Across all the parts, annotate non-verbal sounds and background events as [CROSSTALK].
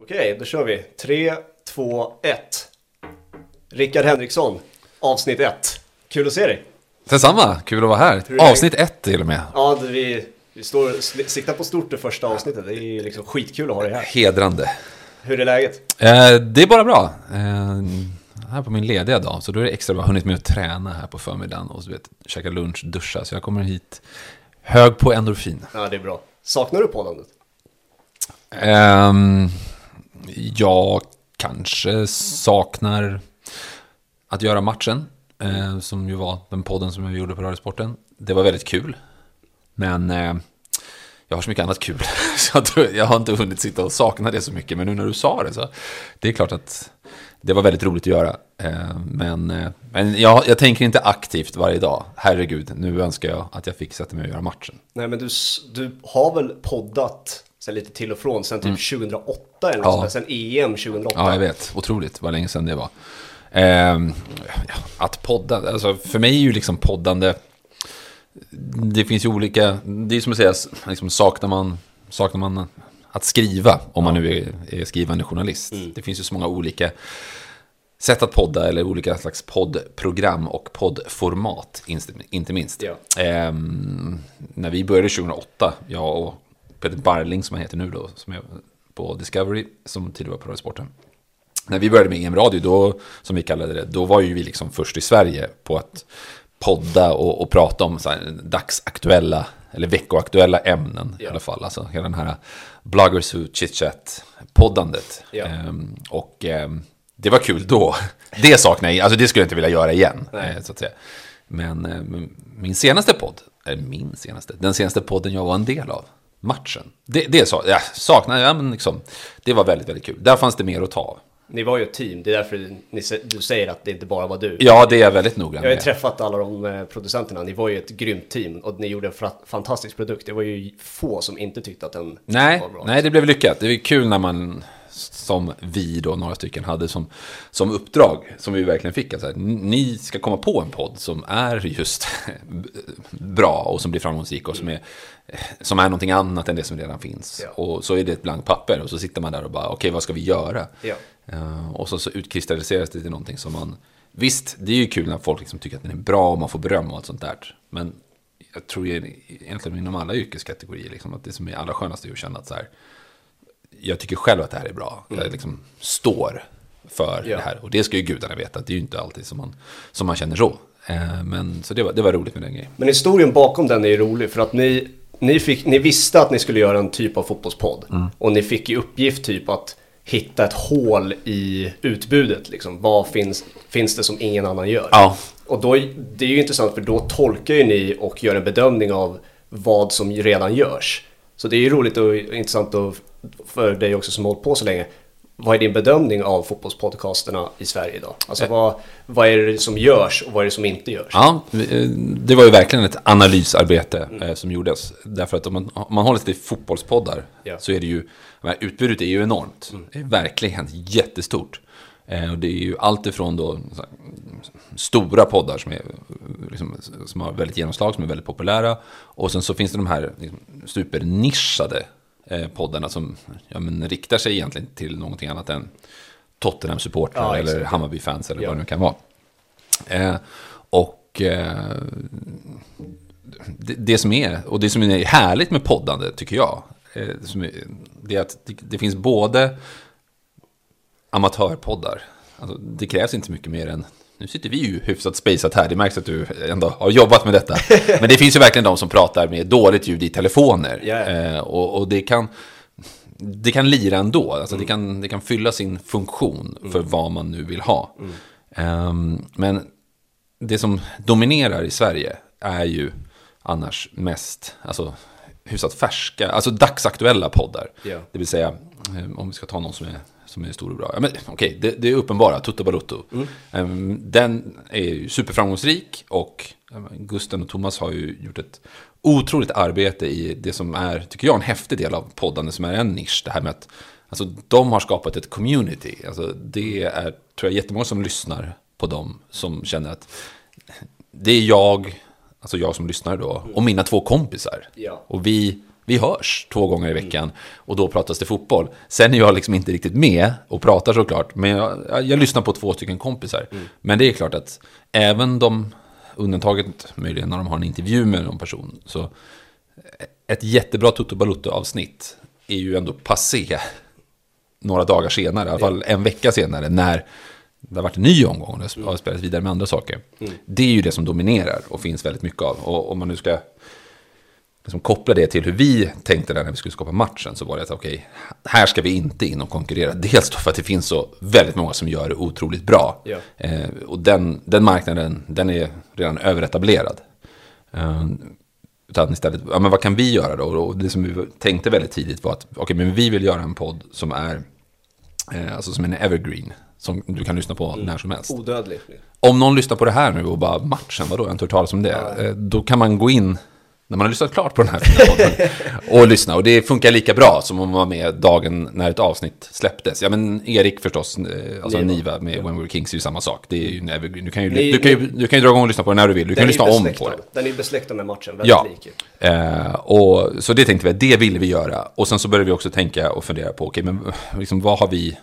Okej, då kör vi. 3, 2, 1. Rickard Henriksson, avsnitt 1. Kul att se dig. Detsamma, kul att vara här. Hur är det? Avsnitt ett till och med. Ja, vi, vi står, siktar på stort det första avsnittet. Det är liksom skitkul att ha dig här. Hedrande. Hur är läget? Eh, det är bara bra. Eh, här på min lediga dag, så då är det extra bra. Jag har hunnit med att träna här på förmiddagen och så vet, käka lunch, duscha. Så jag kommer hit hög på endorfin. Ja, det är bra. Saknar du poddandet? Ehm, jag kanske saknar att göra matchen, eh, som ju var den podden som jag gjorde på Radiosporten. Det var väldigt kul, men eh, jag har så mycket annat kul, [LAUGHS] så jag, tror- jag har inte hunnit sitta och sakna det så mycket. Men nu när du sa det så, det är klart att det var väldigt roligt att göra. Eh, men eh, men jag, jag tänker inte aktivt varje dag. Herregud, nu önskar jag att jag fick sätta mig och göra matchen. Nej, men du, du har väl poddat sen lite till och från, sen typ 2008 eller något Ja. sånt sen EM 2008. Ja, jag vet. Otroligt vad länge sedan det var. Ja, att podda, alltså för mig är ju liksom poddande, det finns ju olika, det är som att säga, liksom saknar man, saknar man att skriva, om man nu är, är skrivande journalist. Det finns ju så många olika sätt att podda, eller olika slags poddprogram och poddformat, inte- minst. Ja. Ehm, när vi började 2008, jag och Peter Barling som han heter nu då, som är på Discovery, som tidigare var på Radiosporten. När vi började med EM-radio, då, som vi kallade det, då var ju vi liksom först i Sverige på att podda och, och prata om så här, dagsaktuella, eller veckoaktuella ämnen i Ja. alla fall. Alltså hela den här bloggers who chit-chat poddandet. Ja. Ehm, och ehm, det var kul då. Det saknar jag, alltså det skulle jag inte vilja göra igen. Eh, så att säga. Men eh, min senaste podd, eller min senaste, den senaste podden jag var en del av, matchen. Det, det sa, jag saknar jag, men liksom, det var väldigt, väldigt kul. Där fanns det mer att ta av. Ni var ju ett team, det är därför ni, du säger att det inte bara var du. Ja, det är jag väldigt noggrann Jag har ju med. träffat alla de eh, producenterna, ni var ju ett grymt team och ni gjorde en fantastisk produkt. Det var ju få som inte tyckte att den Nej, var bra. nej, det blev lyckat. Det är kul när man, som vi då, några stycken, hade som, som uppdrag, som vi verkligen fick. Alltså, ni ska komma på en podd som är just [LAUGHS] bra och som blir framgångsrik och som är, som är någonting annat än det som redan finns. Ja. Och så är det ett blankt papper och så sitter man där och bara, okej, vad ska vi göra? Ja. Eh, och så, så utkristalliseras det till någonting som man... Visst, det är ju kul när folk liksom tycker att den är bra och man får beröm och allt sånt där. Men jag tror egentligen inom alla yrkeskategorier liksom, att det som är allra skönast är att känna att så här, jag tycker själv att det här är bra. Jag liksom står för Ja. det här. Och det ska ju gudarna veta, att det är ju inte alltid som man, som man känner så. Eh, Men så det var, det var roligt med den grejen. Men historien bakom den är ju rolig för att ni, ni, fick, ni visste att ni skulle göra en typ av fotbollspodd. Mm. Och ni fick i uppgift typ att hitta ett hål i utbudet. Liksom. Vad finns, finns det som ingen annan gör? Ja. Och då, det är ju intressant för då tolkar ju ni och gör en bedömning av vad som redan görs. Så det är ju roligt och intressant och för dig också som hållit på så länge. Vad är din bedömning av fotbollspodcasterna i Sverige idag? Alltså vad, vad är det som görs och vad är det som inte görs? Ja, eh, det var ju verkligen ett analysarbete eh, som gjordes. Därför att om man, om man håller sig till fotbollspoddar Ja. så är det ju, utbudet är ju enormt. Det är verkligen jättestort. Eh, och det är ju allt ifrån då stora poddar som, är, eh, liksom, som har väldigt genomslag, som är väldigt populära. Och sen så finns det de här liksom, supernischade eh, poddarna som ja, men, riktar sig egentligen till någonting annat än Tottenham-supportrar Ja, eller. Hammarby-fans eller Ja. vad det nu kan vara. Eh, och eh, det, det som är, och det som är härligt med poddande tycker jag, eh, är, det är att det, det finns både amatörpoddar, alltså, det krävs inte mycket mer än nu sitter vi ju hyfsat spejsat här, det märks att du ändå har jobbat med detta. [LAUGHS] Men det finns ju verkligen de som pratar med dåligt ljud i telefoner. Ja. Eh, och, och det kan det kan lira ändå. Alltså det, kan, det kan fylla sin funktion för vad man nu vill ha. Ehm, men det som dominerar i Sverige är ju annars mest alltså, hyfsat färska, alltså dagsaktuella poddar. Ja. Det vill säga, eh, om vi ska ta någon som är, som är stor och bra. Ja, men, okej, det, det är uppenbara, Toto Balotto. Ehm, den är ju superframgångsrik och men Gusten och Thomas har ju gjort ett otroligt arbete i det som är, tycker jag, en häftig del av podden, som är en nisch. Det här med att alltså, de har skapat ett community. Alltså, det är, tror jag, jättemånga som lyssnar på dem som känner att det är jag, alltså jag som lyssnar då, och mina två kompisar. Ja. Och vi vi hörs två gånger i veckan och då pratas det fotboll. Sen är jag liksom inte riktigt med och pratar såklart, men jag, jag, lyssnar på två stycken kompisar. Men det är klart att även de, undantaget möjligen när de har en intervju med någon person, så ett jättebra Toto Balutto-avsnitt är ju ändå passé några dagar senare, i alla fall en vecka senare, när det har varit en ny omgång och det har spelats vidare med andra saker. Det är ju det som dominerar och finns väldigt mycket av. Och om man nu ska liksom koppla det till hur vi tänkte när vi skulle skapa matchen så var det att okej, här ska vi inte in och konkurrera. Dels för att det finns så väldigt många som gör det otroligt bra. Ja. Eh, och den, den marknaden, den är redan överetablerad. Eh, utan istället, ja, men vad kan vi göra då? Och det som vi tänkte väldigt tidigt var att okej, men vi vill göra en podd som är eh, alltså som en evergreen. Som du kan lyssna på när som helst. Odödlig. Om någon lyssnar på det här nu och bara matchen, vadå, jag har inte hört talas om det. Eh, Då kan man gå in när man har lyssnat klart på den här podden [LAUGHS] och lyssna. Och det funkar lika bra som om man var med dagen när ett avsnitt släpptes. Ja men Erik förstås, eh, alltså Niva. Niva med When We Were Kings är ju samma sak. Det är ju. Du kan ju, Ni- du kan ju, du kan ju dra igång och lyssna på det när du vill. Du kan Den lyssna om på det. Den är ju besläktad med matchen, väldigt Ja, lik. eh, och, så det tänkte vi det ville vi göra. Och sen så började vi också tänka och fundera på, okej, men liksom, vad har vi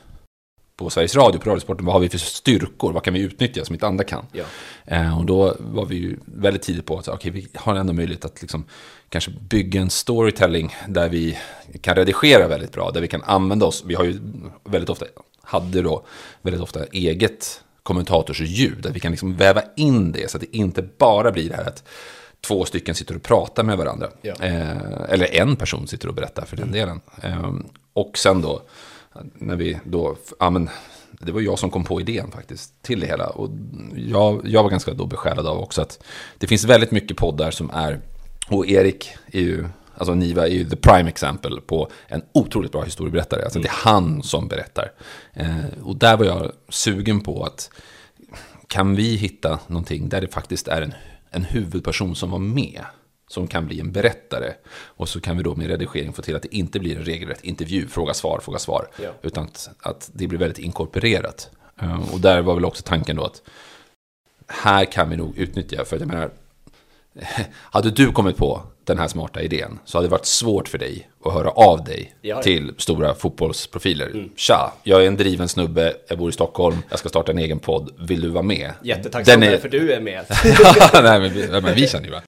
på Sveriges Radio, på Radiosporten, vad har vi för styrkor? Vad kan vi utnyttja som inte andra kan? Ja. Eh, och då var vi ju väldigt tidigt på att okej, vi har ändå möjlighet att liksom, kanske bygga en storytelling där vi kan redigera väldigt bra, där vi kan använda oss. Vi har ju väldigt ofta, hade då väldigt ofta eget kommentatorsljud, där vi kan liksom väva in det så att det inte bara blir det här att två stycken sitter och pratar med varandra. Ja. Eh, eller en person sitter och berättar för den delen. Eh, och sen då, när vi då, ja men, det var jag som kom på idén faktiskt till det hela. Och jag, jag var ganska då besjälad av också att det finns väldigt mycket poddar som är, och Erik är ju, alltså Niva är ju the prime example på en otroligt bra historieberättare. Alltså det är han som berättar. Eh, och där var jag sugen på att kan vi hitta någonting där det faktiskt är en, en huvudperson som var med, som kan bli en berättare. Och så kan vi då med redigering få till att det inte blir en regelrätt intervju, fråga svar, fråga svar. Ja. Utan att, att det blir väldigt inkorporerat. Eh, Och där var väl också tanken då att här kan vi nog utnyttja, för att jag menar, [LAUGHS] hade du kommit på den här smarta idén så hade det varit svårt för dig att höra av dig Ja, ja. till stora fotbollsprofiler. Tja, jag är en driven snubbe, jag bor i Stockholm, jag ska starta en egen podd, vill du vara med? Jättetacksam är- för du är med. [LAUGHS] Nej, men vi, men vi känner ju varandra.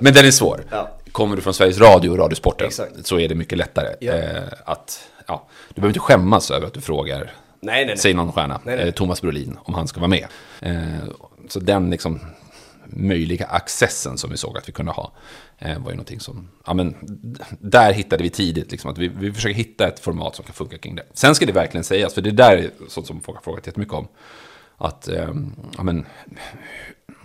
Men den är svår. Ja. Kommer du från Sveriges Radio och Radiosporten Exakt. så är det mycket lättare. Ja. Eh, att, ja, du behöver inte skämmas över att du frågar, Nej, nej, nej. någon stjärna, Nej, nej. Eh, Thomas Brolin, om han ska vara med. Eh, så den liksom möjliga accessen som vi såg att vi kunde ha eh, var ju någonting som, ja men där hittade vi tidigt liksom att vi, vi försöker hitta ett format som kan funka kring det. Sen ska det verkligen sägas, för det där är sånt som folk har frågat jättemycket om, att, eh, ja men,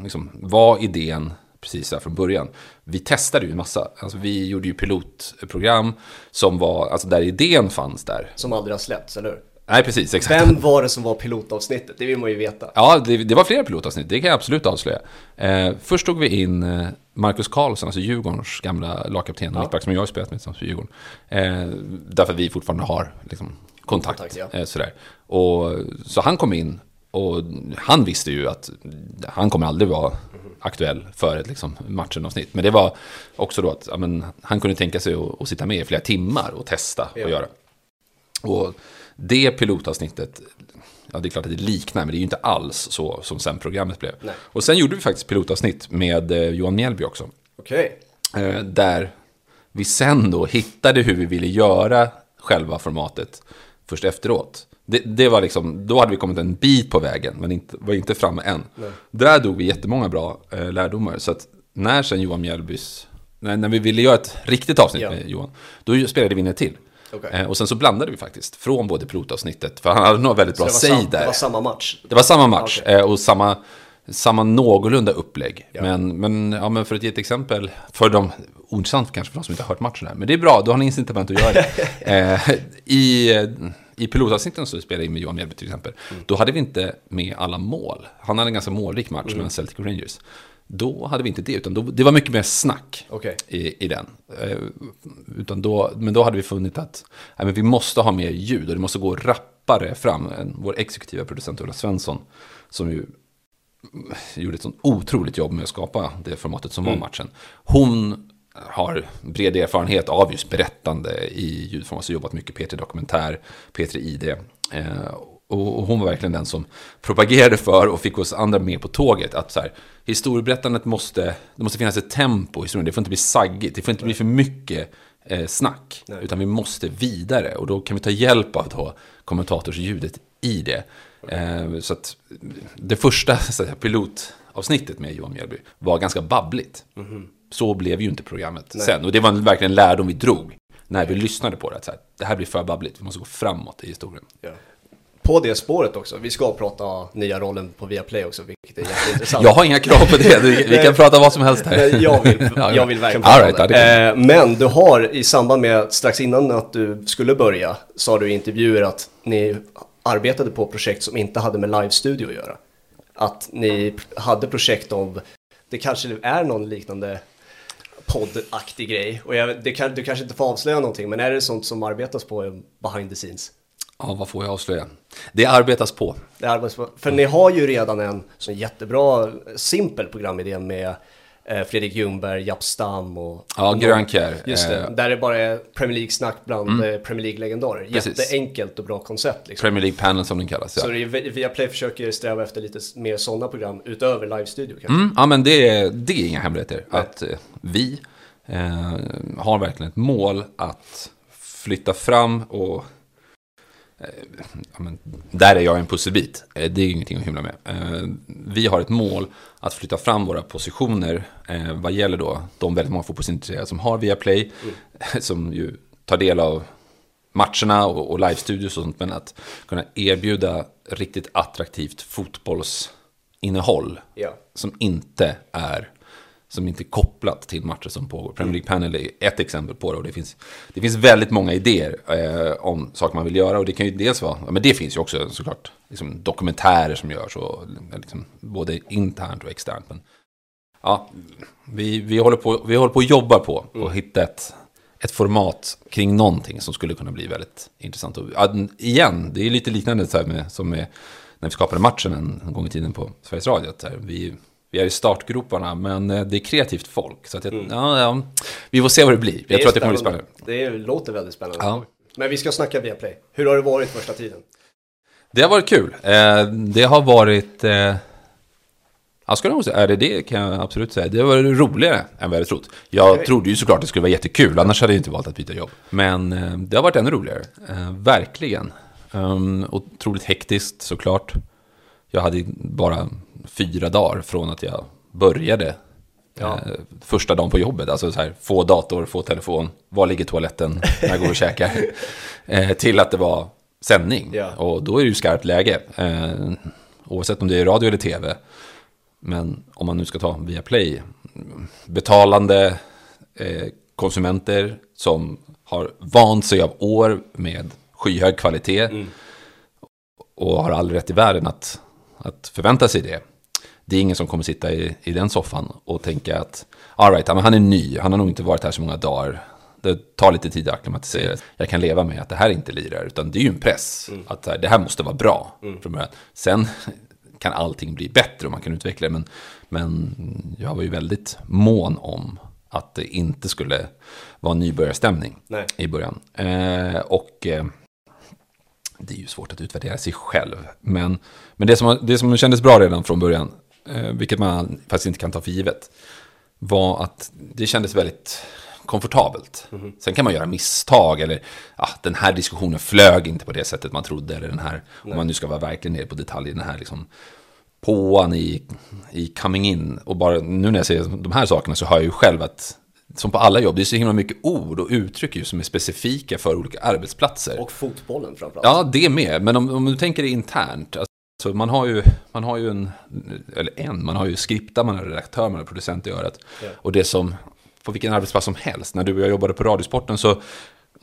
liksom, var idén precis där från början. Vi testade ju en massa, alltså vi gjorde ju pilotprogram som var, alltså där idén fanns där. Som aldrig har släppts, eller hur? Nej, precis, exakt. Vem var det som var pilotavsnittet? Det vill man ju veta. Ja, det, det var flera pilotavsnitt, det kan jag absolut avslöja. Eh, först tog vi in eh, Marcus Karlsson, alltså Djurgårdens gamla lagkapten och mittback som jag har spelat med tillsammans med Djurgården. Eh, därför att vi fortfarande har liksom, kontakt. Kontakt, ja. eh, sådär. Och, så han kom in och han visste ju att han kommer aldrig vara aktuell för ett liksom, matchenavsnitt. Men det var också då att ja, men, han kunde tänka sig att, att sitta med i flera timmar och testa Ja. och göra. Och det pilotavsnittet, ja det är klart att det liknar, men det är ju inte alls så som sen programmet blev. Nej. Och sen gjorde vi faktiskt pilotavsnitt med eh, Johan Mjällby också. Okej. Eh, där vi sen då hittade hur vi ville göra själva formatet först efteråt. Det, det var liksom, då hade vi kommit en bit på vägen, men inte, var inte framme än. Där dog vi jättemånga bra eh, lärdomar. Så att när sen Johan Mjällbys, när, när vi ville göra ett riktigt avsnitt Ja. med Johan, då spelade vi in ett till. Okej. Eh, och sen så blandade vi faktiskt från både pilotavsnittet, för han hade nog väldigt Så bra säg där. det var samma match? Det var samma match Okej. eh, och samma, samma någorlunda upplägg. Men, men, ja, men för att ge ett exempel, för de, ointressant kanske för de som inte har hört matchen här, men det är bra, då har ni incitament att göra det. [LAUGHS] eh, I, I pilotavsnitten så spelade in med Johan Mjällby till exempel, då hade vi inte med alla mål. Han hade en ganska målrik match mellan Celtic och Rangers. Då hade vi inte det, utan då, det var mycket mer snack Okej. i, i den. Eh, utan då, men då hade vi funnit att nej, men vi måste ha mer ljud och det måste gå rappare fram. Vår exekutiva producent Ulla Svensson, som ju gjorde ett sånt otroligt jobb med att skapa det formatet som var matchen. Hon har bred erfarenhet av just berättande i ljudform. Alltså jobbat mycket P3 Dokumentär, P3 ID. Eh, och hon var verkligen den som propagerade för och fick oss andra med på tåget. Att så här, historieberättandet måste, det måste finnas ett tempo i historien. Det får inte bli saggigt, det får inte bli för mycket eh, snack. Nej. Utan vi måste vidare och då kan vi ta hjälp av då kommentatorsljudet i det. Eh, så att det första så här, pilotavsnittet med Johan Mjällby var ganska babbligt. Mm -hmm. Så blev ju inte programmet Nej. sen. Och det var verkligen en lärdom vi drog när vi lyssnade på det. Att så här, det här blir för babbligt, vi måste gå framåt i historien. Ja på det spåret också. Vi ska prata nya rollen på Viaplay också, vilket är jätteintressant. [LAUGHS] jag har inga krav på det, [LAUGHS] vi kan prata vad som helst här. jag vill, jag vill verkligen prata right, det. Eh, men du har i samband med, strax innan att du skulle börja, sa du i intervjuer att ni arbetade på projekt som inte hade med live-studio att göra. Att ni hade projekt om, det kanske är någon liknande poddaktig grej. Och jag, det kan, du kanske inte får avslöja någonting, men är det sånt som arbetas på behind the scenes? Ja, vad får jag avslöja? Det arbetas på. Det arbetas på. För ni har ju redan en sån jättebra, simpel programidé med Fredrik Ljungberg, Japp Stam och... Ja, Grönkär. Just det, eh, där det bara är Premier League-snack bland mm. Eh, Premier League-legendarer. Jätteenkelt och bra koncept. Liksom. Premier League-panel som den kallas, ja. Så Viaplay försöker sträva efter lite mer sådana program utöver live-studio kanske? Mm, ja, men det är, det är inga hemligheter. Nej. Att vi eh, har verkligen ett mål att flytta fram och Eh, där är jag en pusselbit. Eh, det är ingenting att hymla med. Eh, vi har ett mål att flytta fram våra positioner vad gäller då de väldigt många fotbollsintresserade som har Viaplay, mm. [LAUGHS] som ju tar del av matcherna och, och live-studios och sånt, men att kunna erbjuda riktigt attraktivt fotbollsinnehåll ja. som inte är som inte är kopplat till matcher som pågår. Premier League Panel är ett exempel på det och det finns, det finns väldigt många idéer eh, om saker man vill göra och det kan ju dels vara, men det finns ju också såklart liksom, dokumentärer som görs och liksom, både internt och externt. Men, ja, vi, vi, håller på, vi håller på och jobbar på mm. att hitta ett, ett format kring någonting som skulle kunna bli väldigt intressant. Och, igen, det är lite liknande så med, som med när vi skapade matchen en, en gång i tiden på Sveriges Radio. Att, vi, vi är i startgroparna, men eh, det är kreativt folk. Så att jag, mm. ja, ja, vi får se vad det blir. Jag tror att det kommer bli spännande. Det låter väldigt spännande. Ja. Men vi ska snacka via Play. Hur har det varit första tiden? Det har varit kul. Eh, det har varit... Eh, jag ska nog säga, det, det kan jag absolut säga. Det varit roligare än vad jag hade trott. Jag okay. trodde ju såklart att det skulle vara jättekul, annars hade jag inte valt att byta jobb. Men det har varit ännu roligare, verkligen. Um, otroligt hektiskt såklart. Jag hade bara fyra dagar från att jag började ja. eh, första dagen på jobbet. Alltså så här, få dator, få telefon, var ligger toaletten när jag går och käkar. [LAUGHS] Eh, till att det var sändning. Ja. Och då är det ju skarpt läge. Eh, oavsett om det är radio eller tv. Men om man nu ska ta via Play. Betalande konsumenter som har vant sig av år med skyhög kvalitet. Mm. Och har all rätt i världen att, att förvänta sig det det är ingen som kommer sitta i, i den soffan och tänka att all right, han är ny, han har nog inte varit här så många dagar. Det tar lite tid att acklimatisera. Jag kan leva med att det här inte lirar, utan det är ju en press. Mm. Att det här måste vara bra mm. från början. Sen kan allting bli bättre och man kan utveckla det. Men, men jag var ju väldigt mån om att det inte skulle vara nybörjarstämning Nej. i början. Eh, och eh, det är ju svårt att utvärdera sig själv. Men, men det, som, det som kändes bra redan från början, Eh, vilket man faktiskt inte kan ta för givet, var att det kändes väldigt komfortabelt. Mm. Sen kan man göra misstag eller ja, den här diskussionen flög inte på det sättet man trodde. Eller den här, om man nu ska vara verkligen nere på detaljer, den här liksom påan i, i coming in. Och bara nu när jag säger de här sakerna så hör jag ju själv att som på alla jobb, det är så himla mycket ord och uttryck ju som är specifika för olika arbetsplatser. Och fotbollen framförallt. Ja, det med. Men om, om du tänker internt, så man har ju, man har ju en, eller en, man har ju skriptar, man har redaktör, man har producent i örat. Ja. Och det som, på vilken arbetsplats som helst, när du och jag jobbade på Radiosporten så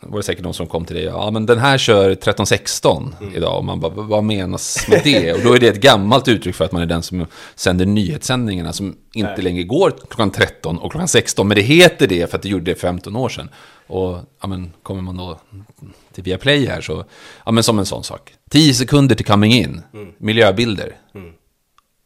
var det säkert någon som kom till dig, ja men den här kör 13.16 mm. idag. Och man bara, vad menas med det? och då är det ett gammalt uttryck för att man är den som sänder nyhetssändningarna som inte Nej. längre går klockan 13 och klockan 16. Men det heter det för att det gjorde det 15 år sedan. Och ja, men, kommer man då till Viaplay här så, ja men som en sån sak. 10 sekunder till coming in, mm. miljöbilder. Mm.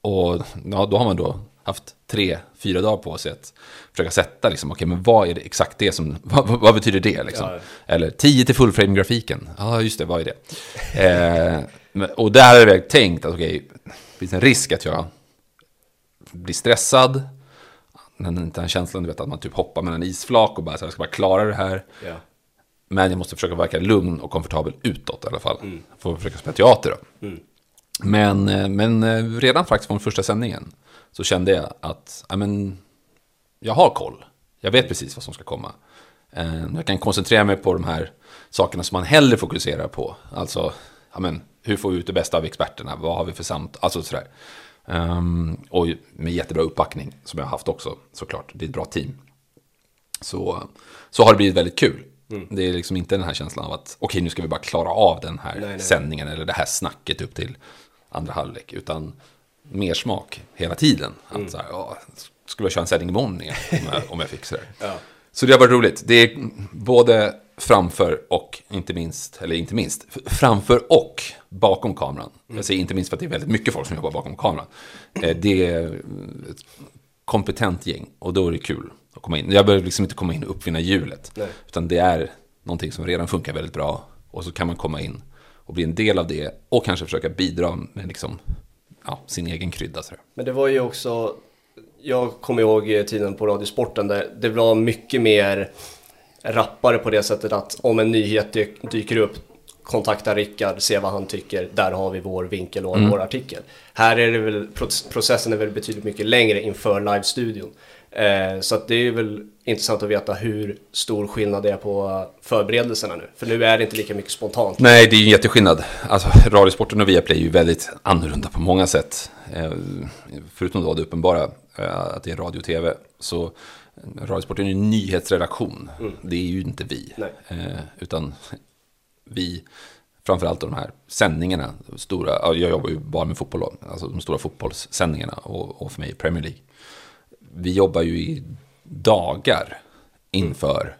Och ja, då har man då haft tre, fyra dagar på sig att försöka sätta, liksom, okej, men vad är det exakt det som, [LAUGHS] vad, vad- betyder det liksom? Ja. Eller 10 till fullframe-grafiken, ja just det, vad är det? [LAUGHS] eh, och där har jag tänkt att okej, finns det en risk att jag blir stressad, inte den känslan du vet att man typ hoppar mellan isflak och bara så här, jag ska bara klara det här. Ja. Men jag måste försöka verka lugn och komfortabel utåt i alla fall. För att försöka spela teater då. Men, eh, men eh, redan faktiskt från första sändningen så kände jag att ja, men, jag har koll. Jag vet precis vad som ska komma. Eh, Jag kan koncentrera mig på de här sakerna som man hellre fokuserar på. Alltså, ja, men, hur får vi ut det bästa av experterna? Vad har vi för samt... Alltså sådär. Um, och med jättebra uppbackning som jag har haft också såklart. Det är ett bra team så, så har det blivit väldigt kul. Det är liksom inte den här känslan av att okej, nu ska vi bara klara av den här Nej, nej. sändningen eller det här snacket upp till andra halvlek. Utan mer smak hela tiden. Att så här, ja, skulle jag köra en sändning imorgon igen om jag, om jag fick sådär. [LAUGHS] Ja. Så det har varit roligt. Det är både framför och inte minst, eller inte minst, framför och bakom kameran. Jag säger inte minst för att det är väldigt mycket folk som jobbar bakom kameran. Eh, Det är ett kompetent gäng och då är det kul att komma in. Jag behöver liksom inte komma in och uppfinna hjulet. Nej. Utan det är någonting som redan funkar väldigt bra. Och så kan man komma in och bli en del av det och kanske försöka bidra med liksom, ja, sin egen krydda. Så Men det var ju också, jag kommer ihåg tiden på Radiosporten där det var mycket mer rappare på det sättet att om en nyhet dy- dyker upp, kontakta Rickard, se vad han tycker, där har vi vår vinkel och vår artikel. Här är det väl, proc- processen är väl betydligt mycket längre inför live-studion. Eh, så det är väl intressant att veta hur stor skillnad det är på förberedelserna nu. För nu är det inte lika mycket spontant. Nej, det är ju en jätteskillnad. Alltså, Radiosporten och Viaplay är ju väldigt annorlunda på många sätt. Eh, förutom då det uppenbara eh, att det är radio och tv. Så eh, Radiosporten är en nyhetsredaktion. Det är ju inte vi. Utan vi, framförallt de här sändningarna, stora, ja, jag jobbar ju bara med fotboll då, alltså de stora fotbollssändningarna och, och för mig Premier League. Vi jobbar ju i dagar inför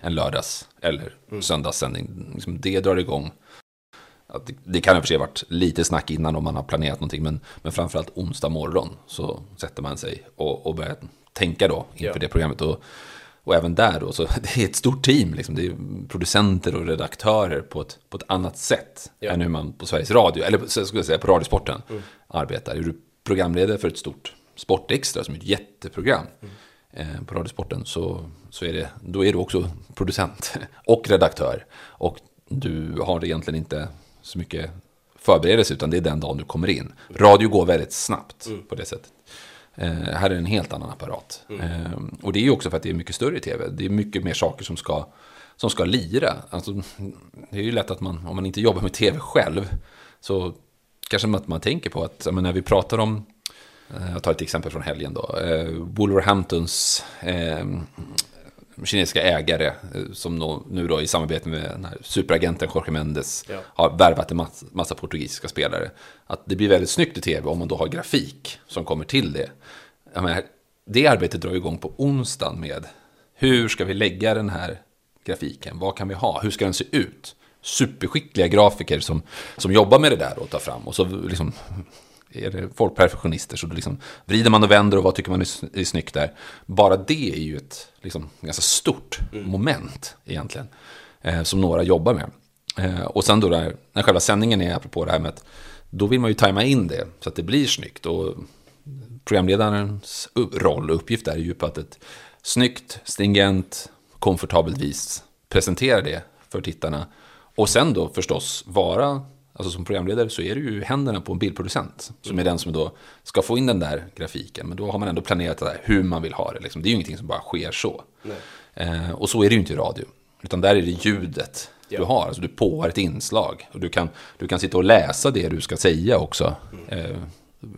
en lördags eller söndagssändning. Liksom det drar igång. Det, det kan i och för sig varit lite snack innan om man har planerat någonting, men, men framförallt onsdag morgon så sätter man sig och, och börjar tänka då inför Ja. det programmet. Och, och även där då, så [LAUGHS] det är ett stort team, liksom. det är producenter och redaktörer på ett, på ett annat sätt Ja. än hur man på Sveriges Radio, eller så skulle jag säga på Radiosporten, arbetar. Är du programledare för ett stort Sportextra som är ett jätteprogram eh, på Radiosporten så, så är det, då är du också producent [LAUGHS] och redaktör. Och du har egentligen inte så mycket förberedelse utan det är den dagen du kommer in. Radio går väldigt snabbt på det sättet. Eh, här är en helt annan apparat. Eh, och det är ju också för att det är mycket större tv. Det är mycket mer saker som ska, som ska lira. Alltså, det är ju lätt att man, om man inte jobbar med tv själv, så kanske man, man tänker på att men när vi pratar om, jag tar ett exempel från helgen då, eh, Wolverhamptons eh, kinesiska ägare eh, som nu då i samarbete med den här superagenten Jorge Mendes Ja. har värvat en massa, massa portugisiska spelare. Att det blir väldigt snyggt i tv om man då har grafik som kommer till det. Menar, det arbetet drar igång på onsdagen med hur ska vi lägga den här grafiken? Vad kan vi ha? Hur ska den se ut? Superskickliga grafiker som, som jobbar med det där och tar fram. Och så liksom är det folk perfektionister så då liksom vrider man och vänder och vad tycker man är, är snyggt där. Bara det är ju ett liksom, ganska stort moment egentligen. Eh, som några jobbar med. Eh, och sen då där, när själva sändningen är, apropå det här med att då vill man ju tajma in det så att det blir snyggt. Och programledarens roll och uppgift är ju på att ett snyggt, stringent, komfortabelt vis presentera det för tittarna. Och sen då förstås vara, alltså som programledare så är det ju händerna på en bildproducent. Som är den som då ska få in den där grafiken. Men då har man ändå planerat hur man vill ha det. Liksom. Det är ju ingenting som bara sker så. Eh, och så är det ju inte i radio. Utan där är det ljudet Ja. du har. Alltså du påar ett inslag. Och du kan, du kan sitta och läsa det du ska säga också. Eh,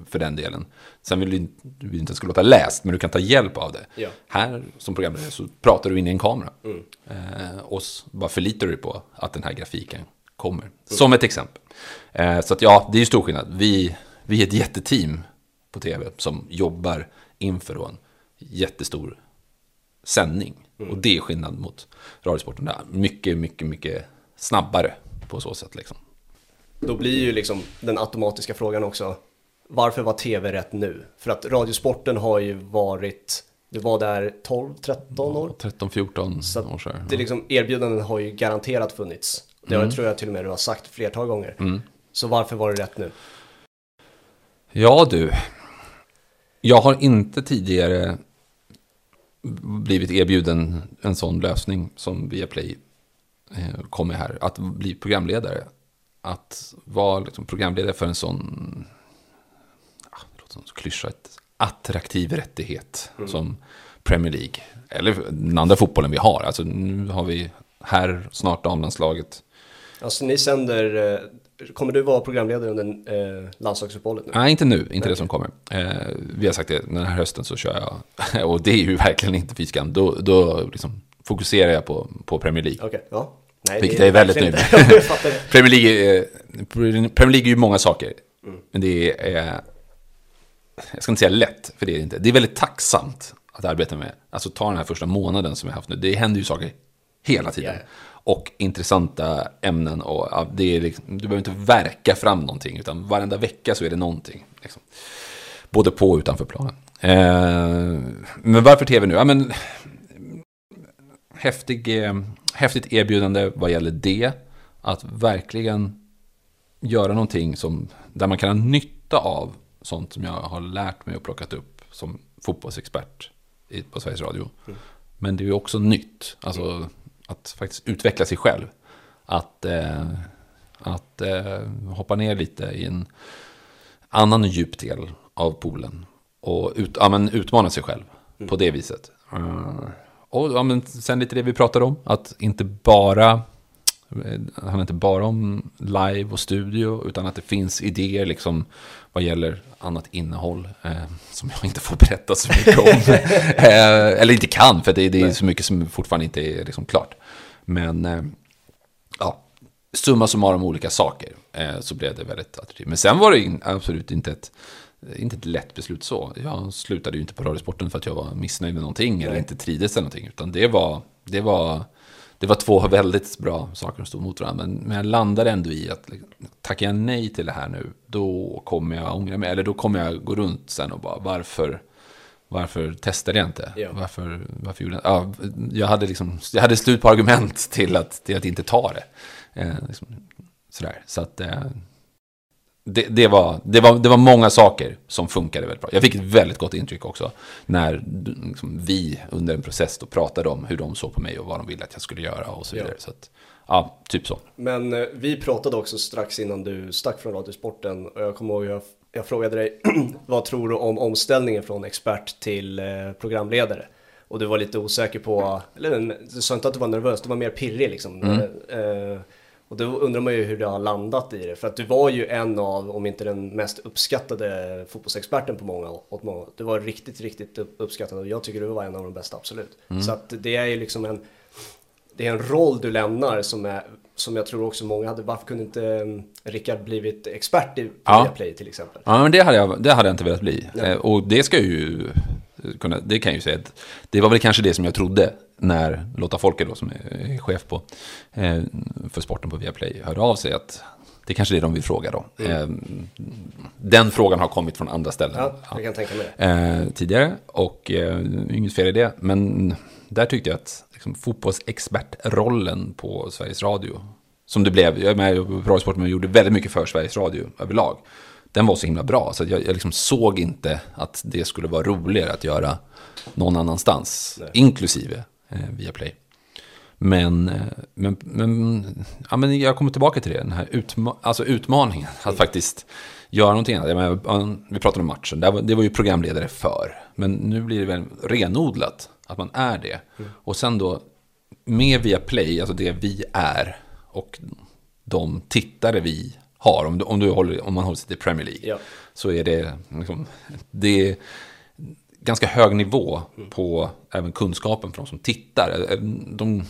för den delen. Sen vill du, du vill inte att det ska låta läst, men du kan ta hjälp av det. Ja. Här som programledare så pratar du in i en kamera. Eh, och bara förlitar du på att den här grafiken kommer. Som ett exempel. Eh, så att ja, det är ju stor skillnad. Vi, vi är ett jätteteam på tv som jobbar inför en jättestor sändning. Och det är skillnad mot Radiosporten. Där. Mycket, mycket, mycket snabbare på så sätt. Liksom. Då blir ju liksom den automatiska frågan också, varför var tv rätt nu? För att Radiosporten har ju varit, du var där 12-13 år? 13-14 Så år sedan. det liksom, erbjudanden har ju garanterat funnits. Det Mm. tror jag till och med du har sagt flertal gånger. Så varför var det rätt nu? Ja du. Jag har inte tidigare blivit erbjuden en sån lösning som Viaplay eh, kom med här. Att bli programledare. Att vara liksom programledare för en sån, ja, det låter som så klyschigt, attraktiv rättighet som Premier League. Eller den andra fotbollen vi har. Alltså nu har vi här snart damlandslaget. Alltså ni sänder, eh, kommer du vara programledare under eh, landslagsuppehållet nu? Nej, inte nu. Inte det som kommer. Eh, vi har sagt det, den här hösten så kör jag. [LAUGHS] Och det är ju verkligen inte fy skam. Då, då liksom fokuserar jag på, på Premier League. Okej, ja. Nej, Vilket det är väldigt nöjd. [LAUGHS] Premier League, är, Premier League är ju många saker. Men det är, jag ska inte säga lätt, för det är det inte. Det är väldigt tacksamt att arbeta med. Alltså ta den här första månaden som jag haft nu. Det händer ju saker hela tiden. Ja. Och intressanta ämnen. Och ja, det är liksom, du behöver inte verka fram någonting, utan varenda vecka så är det någonting. Liksom. Både på och utanför planen. Eh, men varför tv nu? Ja, men, häftig, eh, häftigt erbjudande vad gäller det. Att verkligen göra någonting som, där man kan ha nytta av sånt som jag har lärt mig och plockat upp som fotbollsexpert på Sveriges Radio. Men det är ju också nytt, alltså att faktiskt utveckla sig själv. Att, eh, att eh, hoppa ner lite i en annan djup del av poolen. Och ut, ja, men utmana sig själv på det viset. Eh, och ja, men sen lite det vi pratade om, att inte bara det handlar inte bara om live och studio, utan att det finns idéer liksom vad gäller annat innehåll eh, som jag inte får berätta så mycket om. [LAUGHS] eh, eller inte kan, för det, det är så mycket som fortfarande inte är liksom klart. Men eh, ja, summa summarum olika saker eh, så blev det väldigt attraktivt. Men sen var det in, absolut inte ett, inte ett lätt beslut så. Jag slutade ju inte på Radiosporten för att jag var missnöjd med någonting eller Nej. inte trivdes eller någonting. Utan det var, det var, det var två väldigt bra saker som stod mot varandra. Men, men jag landade ändå i att liksom, tackar jag nej till det här nu, då kommer jag ångra mig. Eller då kommer jag gå runt sen och bara, varför, varför testade jag inte? Ja. Varför, varför gjorde jag ja, jag hade liksom, jag hade slut på argument till att, till att inte ta det. Eh, liksom, sådär. Så att eh, det, det, var, det, var, det var många saker som funkade väldigt bra. Jag fick ett väldigt gott intryck också när liksom, vi under en process då pratade om hur de såg på mig och vad de ville att jag skulle göra och så Ja. vidare. Så att, ja, typ så. Men eh, vi pratade också strax innan du stack från Radiosporten och jag kommer ihåg jag, jag frågade dig [CLEARS THROAT] vad tror du om omställningen från expert till eh, programledare? Och du var lite osäker på, eller du sa inte att du var nervös, du var mer pirrig liksom. Eh, och då undrar man ju hur du har landat i det, för att du var ju en av, om inte den mest uppskattade fotbollsexperten på många, åt många. Du var riktigt, riktigt upp- uppskattad och jag tycker du var en av de bästa, absolut. Så att det är ju liksom en, det är en roll du lämnar som, är, som jag tror också många hade. Varför kunde inte um, Rickard blivit expert i Ja. Viaplay till exempel? Ja, men det hade jag, det hade jag inte velat bli. Ja. Eh, och det ska ju kunna, det kan jag ju säga att det var väl kanske det som jag trodde när Lotta Folke då, som är chef på, eh, för sporten på Viaplay, hörde av sig att det är kanske är det de vill fråga då. Eh, den frågan har kommit från andra ställen. Ja, jag kan tänka mig det. eh, tidigare och inget fel i det. Men där tyckte jag att liksom, fotbollsexpertrollen på Sveriges Radio, som det blev, jag är med på Radiosporten men gjorde väldigt mycket för Sveriges Radio överlag. Den var så himla bra så jag, jag liksom såg inte att det skulle vara roligare att göra någon annanstans, Nej. inklusive eh, Viaplay. Men, eh, men, men, ja, men jag kommer tillbaka till det, den här utma alltså utmaningen. Att faktiskt göra någonting annat. Ja, vi pratade om matchen, det var, det var ju programledare för. Men nu blir det väl renodlat att man är det. Och sen då med Viaplay, alltså det vi är och de tittare vi har, om, du, om, du håller, om man håller sig till Premier League, Ja. så är det, liksom, det ganska hög nivå på även kunskapen från de som tittar. De,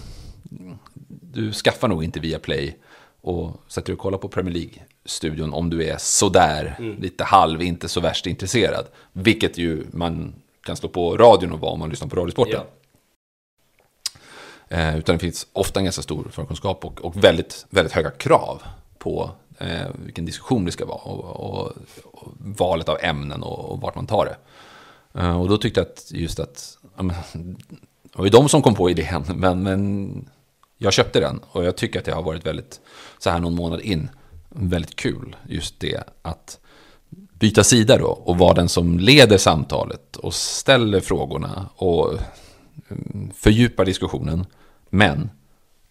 du skaffar nog inte via Play och sätter dig och kollar på Premier League-studion om du är sådär, lite halv, inte så värst intresserad. Vilket ju man kan slå på radion och vara om man lyssnar på Radiosporten. Ja. Eh, utan det finns ofta en ganska stor förkunskap och, och väldigt, väldigt höga krav på eh, vilken diskussion det ska vara och, och, och valet av ämnen och, och, vart man tar det. Eh, och då tyckte jag att just att, ja, men, det var ju de som kom på idén, [LAUGHS] men, men jag köpte den och jag tycker att det har varit väldigt, så här någon månad in, väldigt kul just det att byta sida då och vara den som leder samtalet och ställer frågorna och mm, fördjupar diskussionen. Men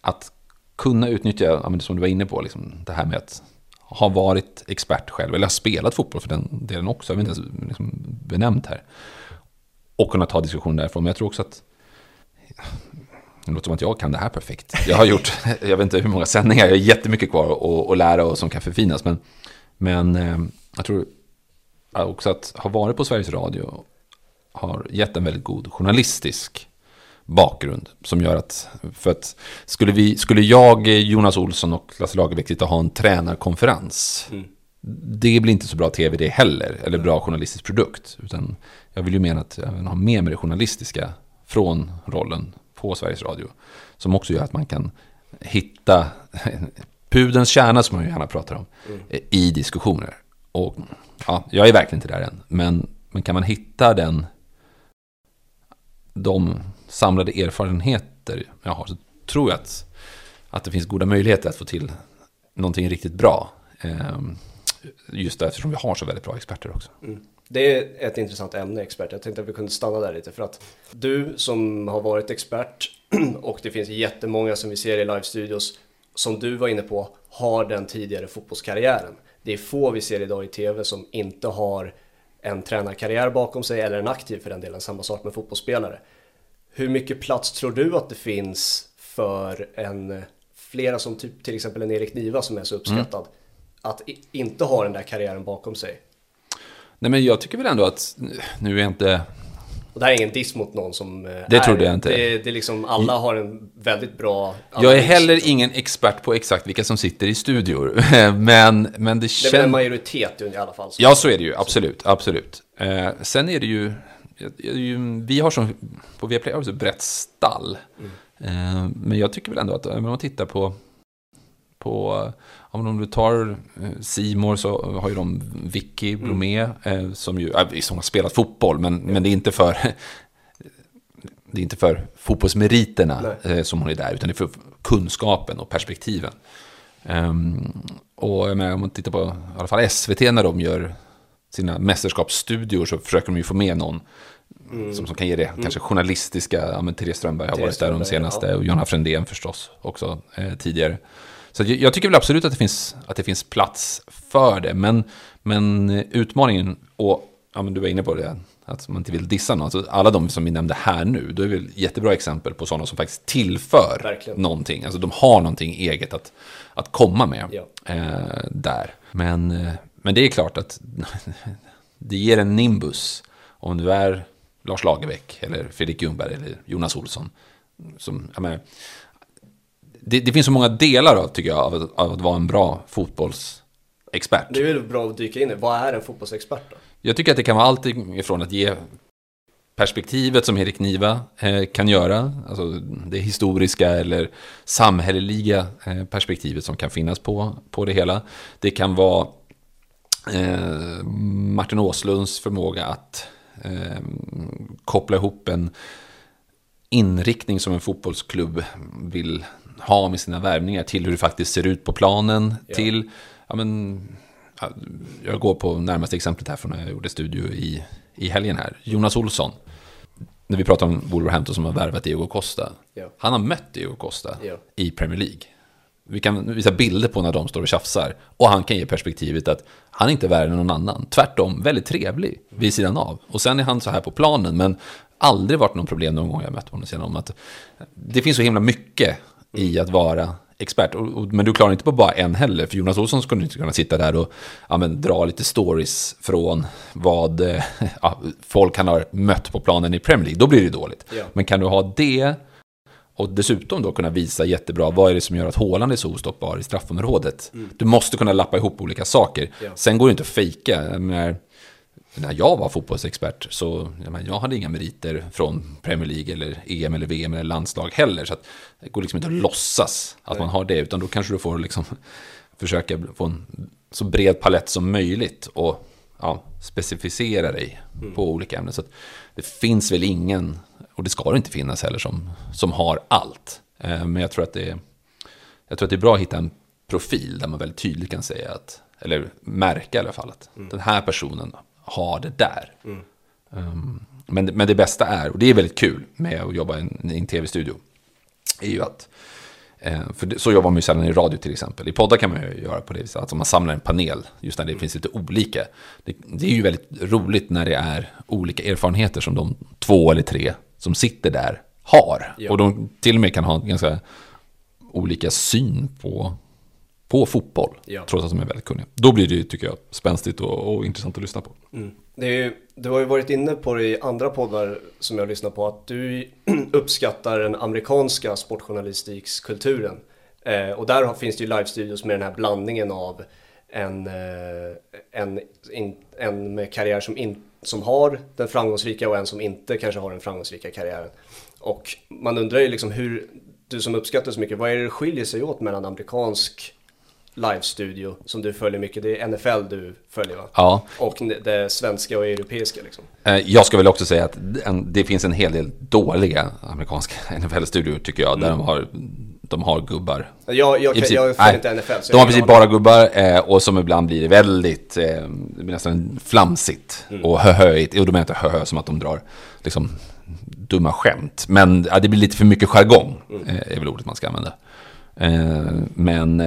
att kunna utnyttja, som du var inne på, liksom det här med att har varit expert själv, eller har spelat fotboll för den delen också, jag vet inte ens liksom benämnt här. Och kunna ta diskussion därifrån. Men jag tror också att det låter som att jag kan det här perfekt. Jag har gjort, [LAUGHS] jag vet inte hur många sändningar, jag har jättemycket kvar att, att lära och som kan förfinas. Men, men eh, jag tror också att ha varit på Sveriges Radio har gett en väldigt god journalistisk bakgrund. Som gör att, för att skulle, vi, skulle jag, Jonas Olsson och Lasse Lagerbäck sitta och ha en tränarkonferens. Mm. Det blir inte så bra tv det heller, eller bra journalistisk produkt. Utan jag vill ju mena att jag ha med mig det journalistiska från rollen på Sveriges Radio. Som också gör att man kan hitta [LAUGHS] pudens kärna som man gärna pratar om mm. i diskussioner. Och ja, jag är verkligen inte där än. Men, men kan man hitta den, de samlade erfarenheter jag har så tror jag att, att det finns goda möjligheter att få till någonting riktigt bra. Ehm, just eftersom vi har så väldigt bra experter också. Mm. Det är ett intressant ämne, expert. Jag tänkte att vi kunde stanna där lite för att du som har varit expert [CLEARS THROAT] och det finns jättemånga som vi ser i live-studios som du var inne på har den tidigare fotbollskarriären. Det är få vi ser idag i tv som inte har en tränarkarriär bakom sig eller en aktiv för den delen, samma sak med fotbollsspelare. Hur mycket plats tror du att det finns för en, flera som typ, till exempel en Erik Niva som är så uppskattad, mm. att inte ha den där karriären bakom sig? Nej men jag tycker väl ändå att, nu är jag inte och det här är ingen diss mot någon som eh, Det är, trodde jag inte. Det, det är liksom, alla har en väldigt bra... Jag är heller ingen expert på exakt vilka som sitter i studior. [LAUGHS] men, men det känns... Det är en majoritet i alla fall. Ja, så är det ju. Absolut, absolut. Eh, sen är det ju... Vi har som, på Viaplay har vi så brett stall. Mm. Eh, men jag tycker väl ändå att om man tittar på på, om du tar Simor så har ju de Vicky. Blomé, mm. som ju, som har spelat fotboll, men, mm. men det är inte för [LAUGHS] det är inte för fotbollsmeriterna Nej. som hon är där, utan det är för kunskapen och perspektiven. Um, och jag menar, om man tittar på i alla fall SVT när de gör sina mästerskapsstudior så försöker de ju få med någon mm. som, som kan ge det. Mm. Kanske journalistiska, ja men Therese Strömberg har Therese varit där de senaste, ja. och Jonna Frändén förstås också eh, tidigare. Så jag tycker väl absolut att det finns, att det finns plats för det. Men, men utmaningen, och ja, men du var inne på det, att man inte vill dissa någon. Alltså alla de som vi nämnde här nu, då är väl jättebra exempel på sådana som faktiskt tillför Verkligen. någonting. Alltså de har någonting eget att, att komma med ja. eh, där. Men, eh, men det är klart att [LAUGHS] det ger en nimbus om du är Lars Lagerbäck eller Fredrik Ljungberg eller Jonas Olsson. Som, menar, det, det, finns så många delar av, tycker jag, av, av, att vara en bra fotbollsexpert. Det är väl bra att dyka in i. Vad är en fotbollsexpert då? Jag tycker att det kan vara allt ifrån att ge perspektivet som Erik Niva eh, kan göra, alltså det historiska eller samhälleliga eh, perspektivet som kan finnas på, på det hela. Det kan vara eh, Martin Åslunds förmåga att eh, koppla ihop en inriktning som en fotbollsklubb vill ha med sina värvningar till hur det faktiskt ser ut på planen, ja. till, ja men, jag går på närmaste exemplet här från när jag gjorde studio i, i helgen här. Jonas Olsson, när vi pratar om Wolverhampton som har värvat Diego Costa. Ja. Han har mött Diego Costa ja. i Premier League. Vi kan visa bilder på när de står och tjafsar. Och han kan ge perspektivet att han är inte värre än någon annan. Tvärtom, väldigt trevlig vid sidan av. Och sen är han så här på planen, men aldrig varit någon problem någon gång jag mött honom sedan om att det finns så himla mycket i att vara expert. Och, och, men du klarar inte på bara en heller, för Jonas Olsson skulle inte kunna sitta där och ja, men, dra lite stories från vad eh, [LAUGHS] ja, folk han har mött på planen i Premier League. Då blir det dåligt. Ja. Men kan du ha det och dessutom då kunna visa jättebra vad är det som gör att Håland är så ostoppbar i straffområdet. Mm. Du måste kunna lappa ihop olika saker. Ja. Sen går det inte att fejka. när jag var fotbollsexpert så jag, menar, jag hade inga meriter från Premier League eller EM eller VM eller landslag heller. Så det går liksom inte att låtsas att Nej. man har det, utan då kanske du får liksom [LAUGHS] försöka få en så bred palett som möjligt och ja, specificera dig mm. på olika ämnen. Så det finns väl ingen, och det ska det inte finnas heller, som, som har allt. Eh, men jag tror, att det är, jag tror att det är bra att hitta en profil där man väldigt tydligt kan säga att, eller märka i alla fall att mm. den här personen har det där. Mm. Um, men, men det bästa är, och det är väldigt kul med att jobba i en, en tv-studio, är ju att Eh, för så jobbar man ju sällan i radio till exempel. I poddar kan man ju göra på det viset, alltså man samlar en panel, just när det finns lite olika. Det, det, är ju väldigt roligt när det är olika erfarenheter som de två eller tre som sitter där har. Ja. Och de till och med kan ha ganska olika syn på, på fotboll, ja. trots att de är väldigt kunniga. Då blir det, tycker jag, spänstigt och, och intressant att lyssna på. Mm. Är, du har ju varit inne på det i andra poddar som jag lyssnar på, att du [CLEARS THROAT] uppskattar den amerikanska sportjournalistikskulturen. Eh, och där finns det ju live-studios med den här blandningen av en, eh, en, en med karriär som, in, som har den framgångsrika och en som inte kanske har den framgångsrika karriären. Och man undrar ju liksom hur, du som uppskattar så mycket, vad är det skiljer sig åt mellan amerikansk live-studio som du följer mycket. Det är NFL du följer va? Ja. Och det svenska och europeiska liksom. Eh, jag ska väl också säga att det finns en hel del dåliga amerikanska [LAUGHS] NFL-studior tycker jag. Mm. Där de har, de har gubbar. Jag, jag, princip, jag följer inte NFL. de har precis bara gubbar eh, och som ibland blir väldigt, eh, nästan flamsigt mm. och höhöigt. Och då menar jag inte höhö som att de drar liksom dumma skämt. Men ja, det blir lite för mycket jargong, mm. är väl ordet man ska använda. Men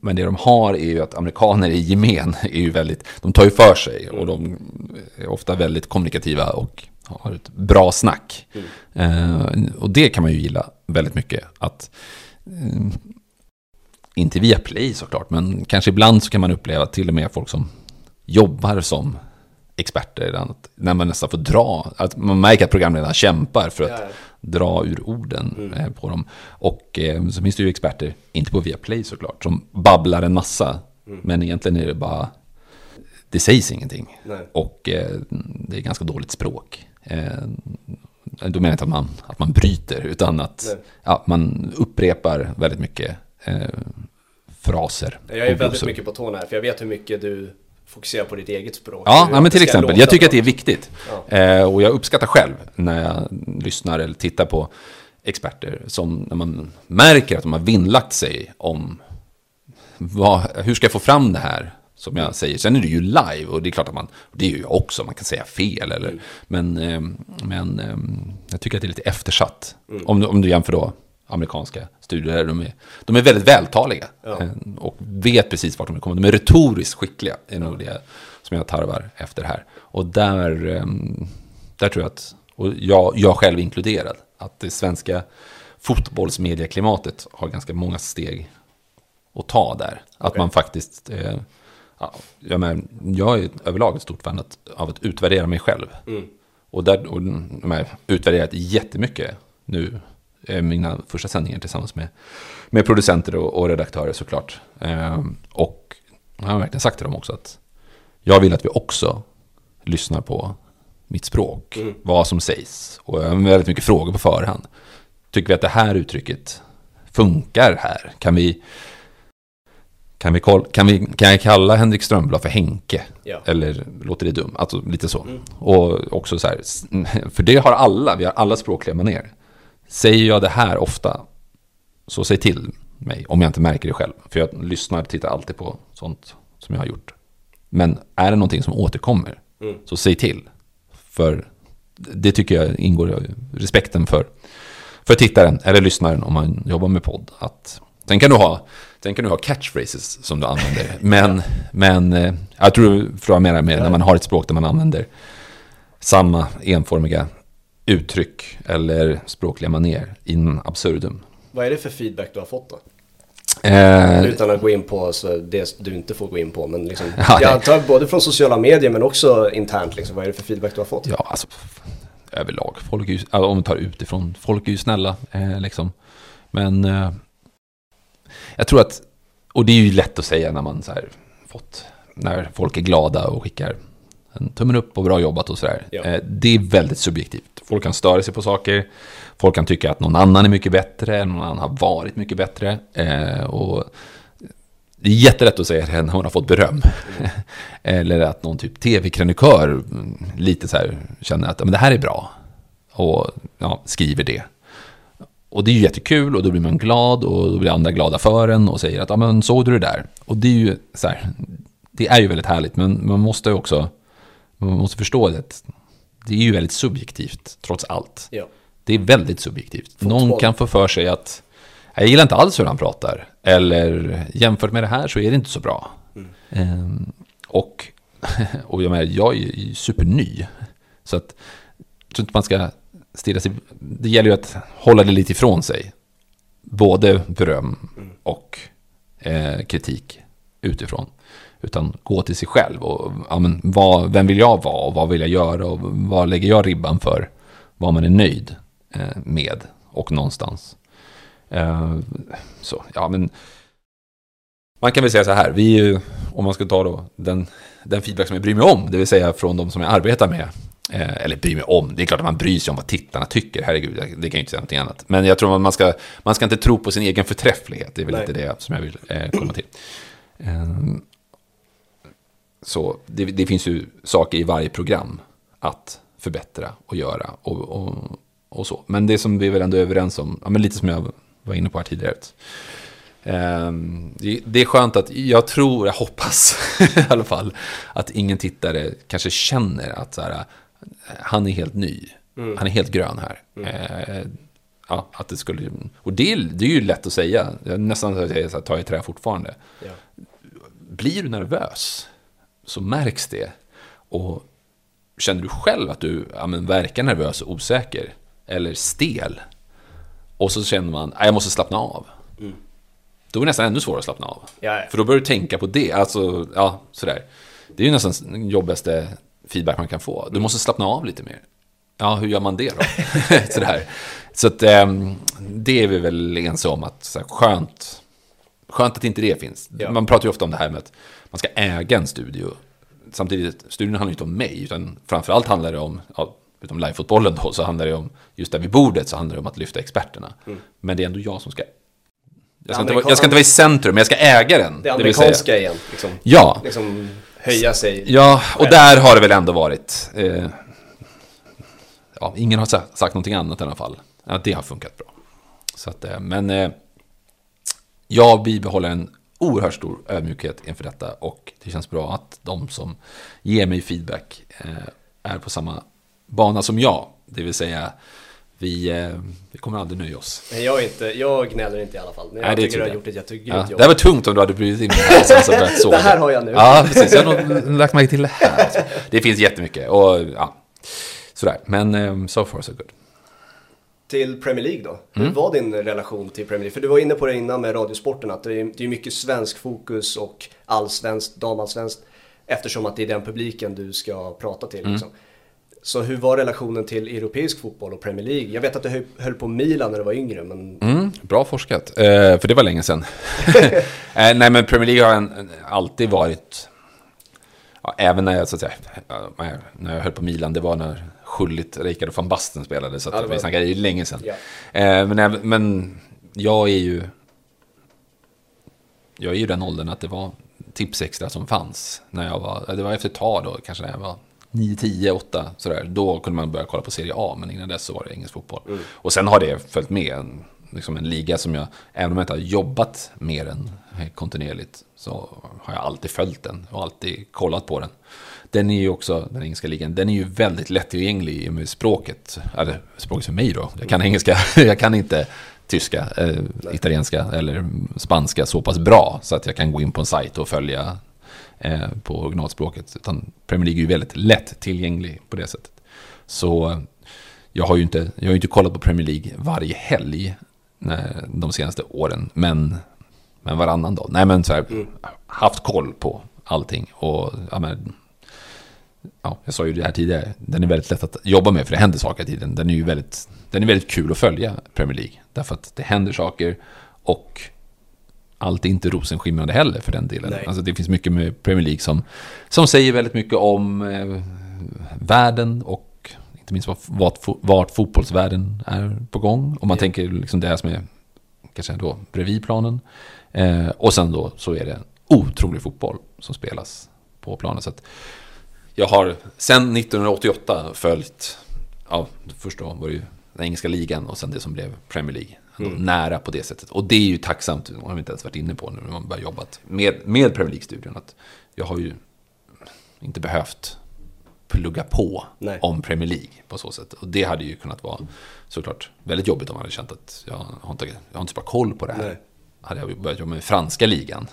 men det de har är ju att amerikaner i gemen [LAUGHS] är ju väldigt, de tar ju för sig och de är ofta väldigt kommunikativa och har ett bra snack. Mm. Eh, och det kan man ju gilla väldigt mycket. Att, eh, inte via play såklart, men kanske ibland så kan man uppleva till och med folk som jobbar som experter, när man nästan får dra, att man märker att programledarna kämpar för att dra ur orden mm. Eh, på dem. Och eh, så finns det ju experter, inte på Viaplay såklart, som babblar en massa. Mm. Men egentligen är det bara, det sägs ingenting. Nej. Och det är ganska dåligt språk. Eh, då menar jag inte att man, att man bryter, utan att ja, man upprepar väldigt mycket eh, fraser. Jag är väldigt mycket på tårna här, för jag vet hur mycket du fokusera på ditt eget språk. Ja, ja men till exempel. Jag tycker att det är viktigt. Ja. Eh, och jag uppskattar själv när jag lyssnar eller tittar på experter som när man märker att de har vinnlagt sig om vad, hur ska jag få fram det här som jag säger. Sen är det ju live och det är klart att man, det är ju jag också, man kan säga fel eller, mm. men, eh, men eh, jag tycker att det är lite eftersatt. Mm. Om, om du jämför då amerikanska studier. De är, de är väldigt vältaliga ja. Eh, och vet precis vart de kommer. De är retoriskt skickliga, är nog det som jag tarvar efter här. Och där, där tror jag att, och jag, jag själv inkluderad, att det svenska fotbollsmedieklimatet har ganska många steg att ta där. Att okay. man faktiskt, eh, ja, jag, men, jag är överlag ett stort fan av att utvärdera mig själv. Mm. Och, där, och har utvärderat jättemycket nu Eh, mina första sändningar tillsammans med, med producenter och, och redaktörer såklart. Eh, och jag har verkligen sagt till dem också att jag vill att vi också lyssnar på mitt språk, mm. vad som sägs. Och jag har väldigt mycket frågor på förhand. Tycker vi att det här uttrycket funkar här? Kan vi, kan vi, kan vi kan jag kalla Henrik Strömblad för Henke? Ja. Eller låter det dumt? Alltså lite så. Mm. Och också så här, [LAUGHS] för det har alla, vi har alla språkliga manér. Säger jag det här ofta, så säg till mig om jag inte märker det själv. För jag lyssnar och tittar alltid på sånt som jag har gjort. Men är det någonting som återkommer, mm. så säg till. För det tycker jag ingår i respekten för, för tittaren eller lyssnaren om man jobbar med podd. Att, sen, kan du ha, sen kan du ha catchphrases som du använder. Men, men eh, jag tror förstår mer med när man har ett språk där man använder samma enformiga uttryck eller språkliga maner in absurdum. Vad är det för feedback du har fått då? Eh, Utan att gå in på så det du inte får gå in på. Men liksom, [LAUGHS] ja, jag antar både från sociala medier men också internt. Liksom, vad är det för feedback du har fått? Ja, alltså överlag. Folk ju, om vi tar utifrån, folk är ju snälla. Eh, liksom. Men eh, jag tror att, och det är ju lätt att säga när man så här, fått, när folk är glada och skickar en tummen upp och bra jobbat och sådär. Ja. Eh, det är väldigt subjektivt. Folk kan störa sig på saker. Folk kan tycka att någon annan är mycket bättre, någon annan har varit mycket bättre. Eh, och det är jättelätt att säga det när hon har fått beröm. [LAUGHS] Eller att någon typ tv-krönikör mm, lite så här känner att men det här är bra. Och ja, skriver det. Och det är ju jättekul och då blir man glad och då blir andra glada för en och säger att ja men såg du det där? Och det är ju så här, det är ju väldigt härligt men man måste ju också, man måste förstå det. Det är ju väldigt subjektivt trots allt. Ja. Det är väldigt subjektivt. Fotboll. Någon kan få för sig att jag gillar inte alls hur han pratar. Eller jämfört med det här så är det inte så bra. Ehm, och, [LAUGHS] och jag, menar, jag är ju superny. Så att jag tror inte man ska stirra sig... Det gäller ju att hålla det lite ifrån sig. Både beröm och eh, kritik utifrån. Utan gå till sig själv och ja, men, vad, vem vill jag vara och vad vill jag göra och vad lägger jag ribban för vad man är nöjd eh, med och någonstans. Eh, så, ja men man kan väl säga så här, vi är ju, om man ska ta då den, den feedback som jag bryr mig om, det vill säga från de som jag arbetar med, eller bryr mig om, det är klart att man bryr sig om vad tittarna tycker, herregud, det kan jag inte säga någonting annat. Men jag tror att man ska, man ska inte tro på sin egen förträfflighet, det är väl Nej. inte det som jag vill eh, komma till. Eh, så det, det finns ju saker i varje program att förbättra och göra och, och, och så. Men det som vi är väl ändå överens om, ja, men lite som jag var inne på här tidigare. ehm, det är skönt att, jag tror, jag hoppas [LAUGHS] i alla fall, att ingen tittare kanske känner att så här, han är helt ny. Han är helt grön här. Eh, ja, att det skulle, och det, är- det är ju lätt att säga, Jag nästan så att så här, ta i trä fortfarande Ja. blir du nervös så märks det. Och känner du själv att du ja, men, verkar nervös och osäker eller stel och så känner man att jag måste slappna av. Då är det nästan ännu svårare att slappna av. Ja, ja. För då börjar du tänka på det. Alltså, ja, sådär. Det är ju nästan den jobbigaste feedback man kan få. Du måste slappna av lite mer. Ja, hur gör man det då? [LAUGHS] [LAUGHS] sådär. Så att, ehm, det är vi väl ense om att så här, skönt, skönt att inte det finns. Ja. Man pratar ju ofta om det här med att man ska äga en studio. Samtidigt, studion handlar ju inte om mig, utan framförallt handlar det om, ja, utom livefotbollen då, så handlar det om, just där vid bordet så handlar det om att lyfta experterna. Men det är ändå jag som ska jag ska, inte, vara- jag ska inte vara i centrum, men jag ska äga den. Det amerikanska igen. Liksom, Ja, liksom höja sig. ja, och där har det väl ändå varit. Eh, ja, ingen har sagt någonting annat i alla fall. Ja, det har funkat bra. Så att, eh, men eh, jag bibehåller en oerhört stor ödmjukhet inför detta och det känns bra att de som ger mig feedback eh, är på samma bana som jag. Det vill säga, vi, eh, vi kommer aldrig nöja oss. Men jag, inte, jag gnäller inte i alla fall. Men jag Nej, det tycker du har jag. gjort ett jättegrymt Ja, jobb. det här var tungt om du hade blivit in här sen så börjat sova. [LAUGHS] Det här har jag nu. Ja, precis. Jag har nog lagt märke till det här. Alltså. Det finns jättemycket. Och, ja, sådär. Men um, so far so good. Till Premier League då? Mm. Hur var din relation till Premier League? För du var inne på det innan med Radiosporten att det är, det är mycket svensk fokus och allsvenskt, damallsvenskt eftersom att det är den publiken du ska prata Mm. till. Liksom. Så hur var relationen till europeisk fotboll och Premier League? Jag vet att du höll- på Milan när du var yngre men Mm, bra forskat. Eh, för det var länge sedan. [LAUGHS] [LAUGHS] eh, nej, men Premier League har en, en, alltid varit... Ja, även när jag, så att säga, när jag- höll på Milan, det var när Schullit, Rijkaard och van Basten spelade. Så att det vi snackade ju länge sedan. Ja. Eh, men, men jag är ju... Jag är ju den åldern att det var tips extra som fanns. När jag var, det var efter ett tag då, kanske när jag var 9, 10, 8 sådär. Då kunde man börja kolla på Serie A, men innan dess så var det engelsk fotboll. Och sen har det följt med. En, liksom en liga som jag, även om jag inte har jobbat med den kontinuerligt, så har jag alltid följt den och alltid kollat på den. Den är ju också, den engelska ligan, den är ju väldigt lättillgänglig i och med språket. Eller språket för mig då. Jag kan engelska, [LAUGHS] jag kan inte tyska, eh, italienska eller spanska så pass bra så att jag kan gå in på en sajt och följa på originalspråket. Utan Premier League är ju väldigt lätt tillgänglig på det sättet. Så eh, jag har ju inte, jag har inte kollat på Premier League varje helg när, de senaste åren. Men, men varannan dag. Nej men så här, haft koll på allting. Och ja, men, ja, jag sa ju det här tidigare, den är väldigt lätt att jobba med för det händer saker i tiden. Den är ju väldigt, den är väldigt kul att följa Premier League. Därför att det händer saker och allt är inte rosenskimrande heller för den delen. Nej. Alltså det finns mycket med Premier League som, som säger väldigt mycket om eh, världen och inte minst vart, vart, vart fotbollsvärlden är på gång. Om man Ja. tänker liksom det här som är kanske då bredvid planen. Eh, och sen då så är det otrolig fotboll som spelas på planen. Så jag har sen 1988 följt, ja, först då var det ju den engelska ligan och sen det som blev Premier League. Mm. Nära på det sättet. Och det är ju tacksamt, det har vi inte ens varit inne på nu när man börjar jobbat med, med Premier League-studion. Att jag har ju inte behövt plugga på Nej. om Premier League på så sätt. Och det hade ju kunnat vara såklart väldigt jobbigt om man hade känt att jag har inte, jag har inte så bra koll på det här. Nej. Hade jag börjat jobba med franska ligan,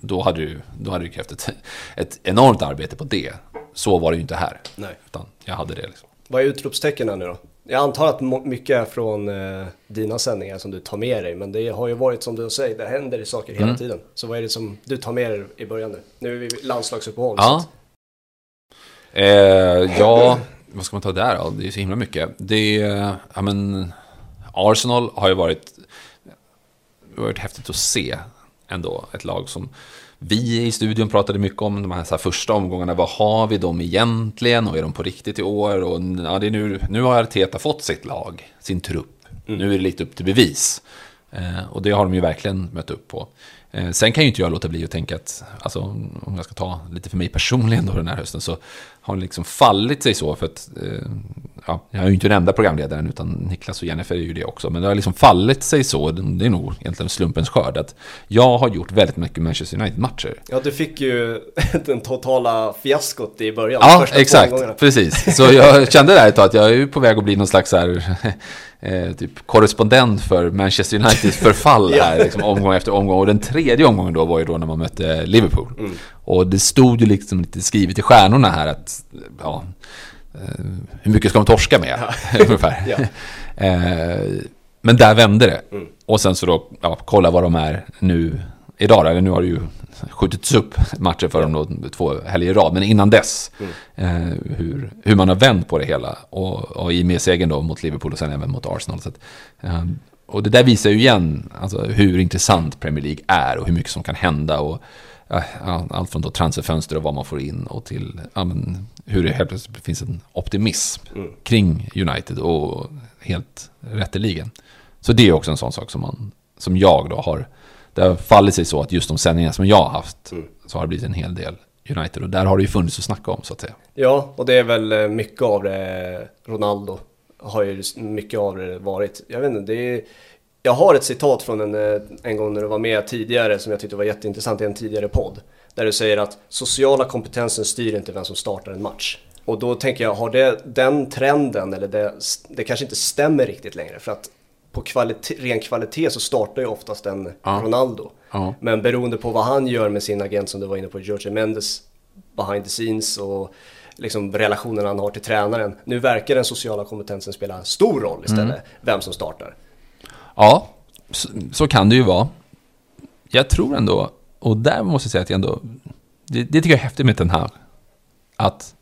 då hade det, då hade det krävt ett, ett enormt arbete på det. Så var det ju inte här. Nej. Utan jag hade det liksom. Vad är utropstecknen nu då? Jag antar att mycket är från eh, dina sändningar som du tar med dig, men det har ju varit som du säger, det händer saker hela Mm. tiden. Så vad är det som du tar med dig i början nu? Nu är vi landslagsuppehåll. Ja. Eh, ja, vad ska man ta där då? Det är så himla mycket. Det är, ja men, Arsenal har ju varit, det har varit häftigt att se ändå. Ett lag som vi i studion pratade mycket om, de här, här första omgångarna. Vad har vi dem egentligen? Och är de på riktigt i år? Och ja, det är nu, nu har Arteta fått sitt lag, sin trupp. Nu är det lite upp till bevis. Eh, och det har de ju verkligen mött upp på. Eh, sen kan ju inte jag låta bli att tänka att, alltså, om jag ska ta lite för mig personligen då den här hösten, så har det liksom fallit sig så för att, eh, ja, jag är ju inte den enda programledaren utan Niklas och Jennifer är ju det också, men det har liksom fallit sig så, det är nog egentligen slumpens skörd, att jag har gjort väldigt mycket Manchester United-matcher. Ja, du fick ju [LAUGHS] den totala fiaskot i början. Ja, exakt. Precis. Så jag [LAUGHS] kände där ett tag att jag är ju på väg att bli någon slags här, [LAUGHS] eh, typ korrespondent för Manchester Uniteds förfall Ja. här, liksom, omgång efter omgång. Och den tredje omgången då var ju då när man mötte Liverpool. Mm. Och det stod ju liksom lite skrivet i stjärnorna här att, ja, hur mycket ska de torska med? [LAUGHS] Ungefär. Ja. Eh, men där vände det. Mm. Och sen så då, ja, kolla vad de är nu idag. Eller nu har det ju skjutits upp matcher för dem då, två helger i rad. Men innan dess, eh, hur, hur man har vänt på det hela. Och, och i med segern då mot Liverpool och sen även mot Arsenal. Så att, eh, och det där visar ju igen alltså, hur intressant Premier League är och hur mycket som kan hända. Och, ja, ja, allt från då transferfönster och vad man får in och till ja, men, hur det helt plötsligt finns en optimism Mm. kring United och helt rätteligen. Så det är också en sån sak som, man, som jag då har, det har fallit sig så att just de sändningar som jag har haft Mm. så har det blivit en hel del United och där har det ju funnits att snacka om så att säga. Ja, och det är väl eh, mycket av det Ronaldo har ju mycket av det varit. Jag vet inte, det är, jag har ett citat från en, eh, en gång när du var med tidigare som jag tyckte var jätteintressant i en tidigare podd. Där du säger att sociala kompetensen styr inte vem som startar en match. Och då tänker jag, har det den trenden, eller det, det kanske inte stämmer riktigt längre. För att på kvalitet, ren kvalitet så startar ju oftast en Ja. Ronaldo. Ja. Men beroende på vad han gör med sin agent som du var inne på, George Mendes behind the scenes och liksom relationen han har till tränaren. Nu verkar den sociala kompetensen spela stor roll istället, Mm. vem som startar. Ja, så, så kan det ju vara. Jag tror ändå, och där måste jag säga att jag ändå, det, det tycker jag är häftigt med den här. Att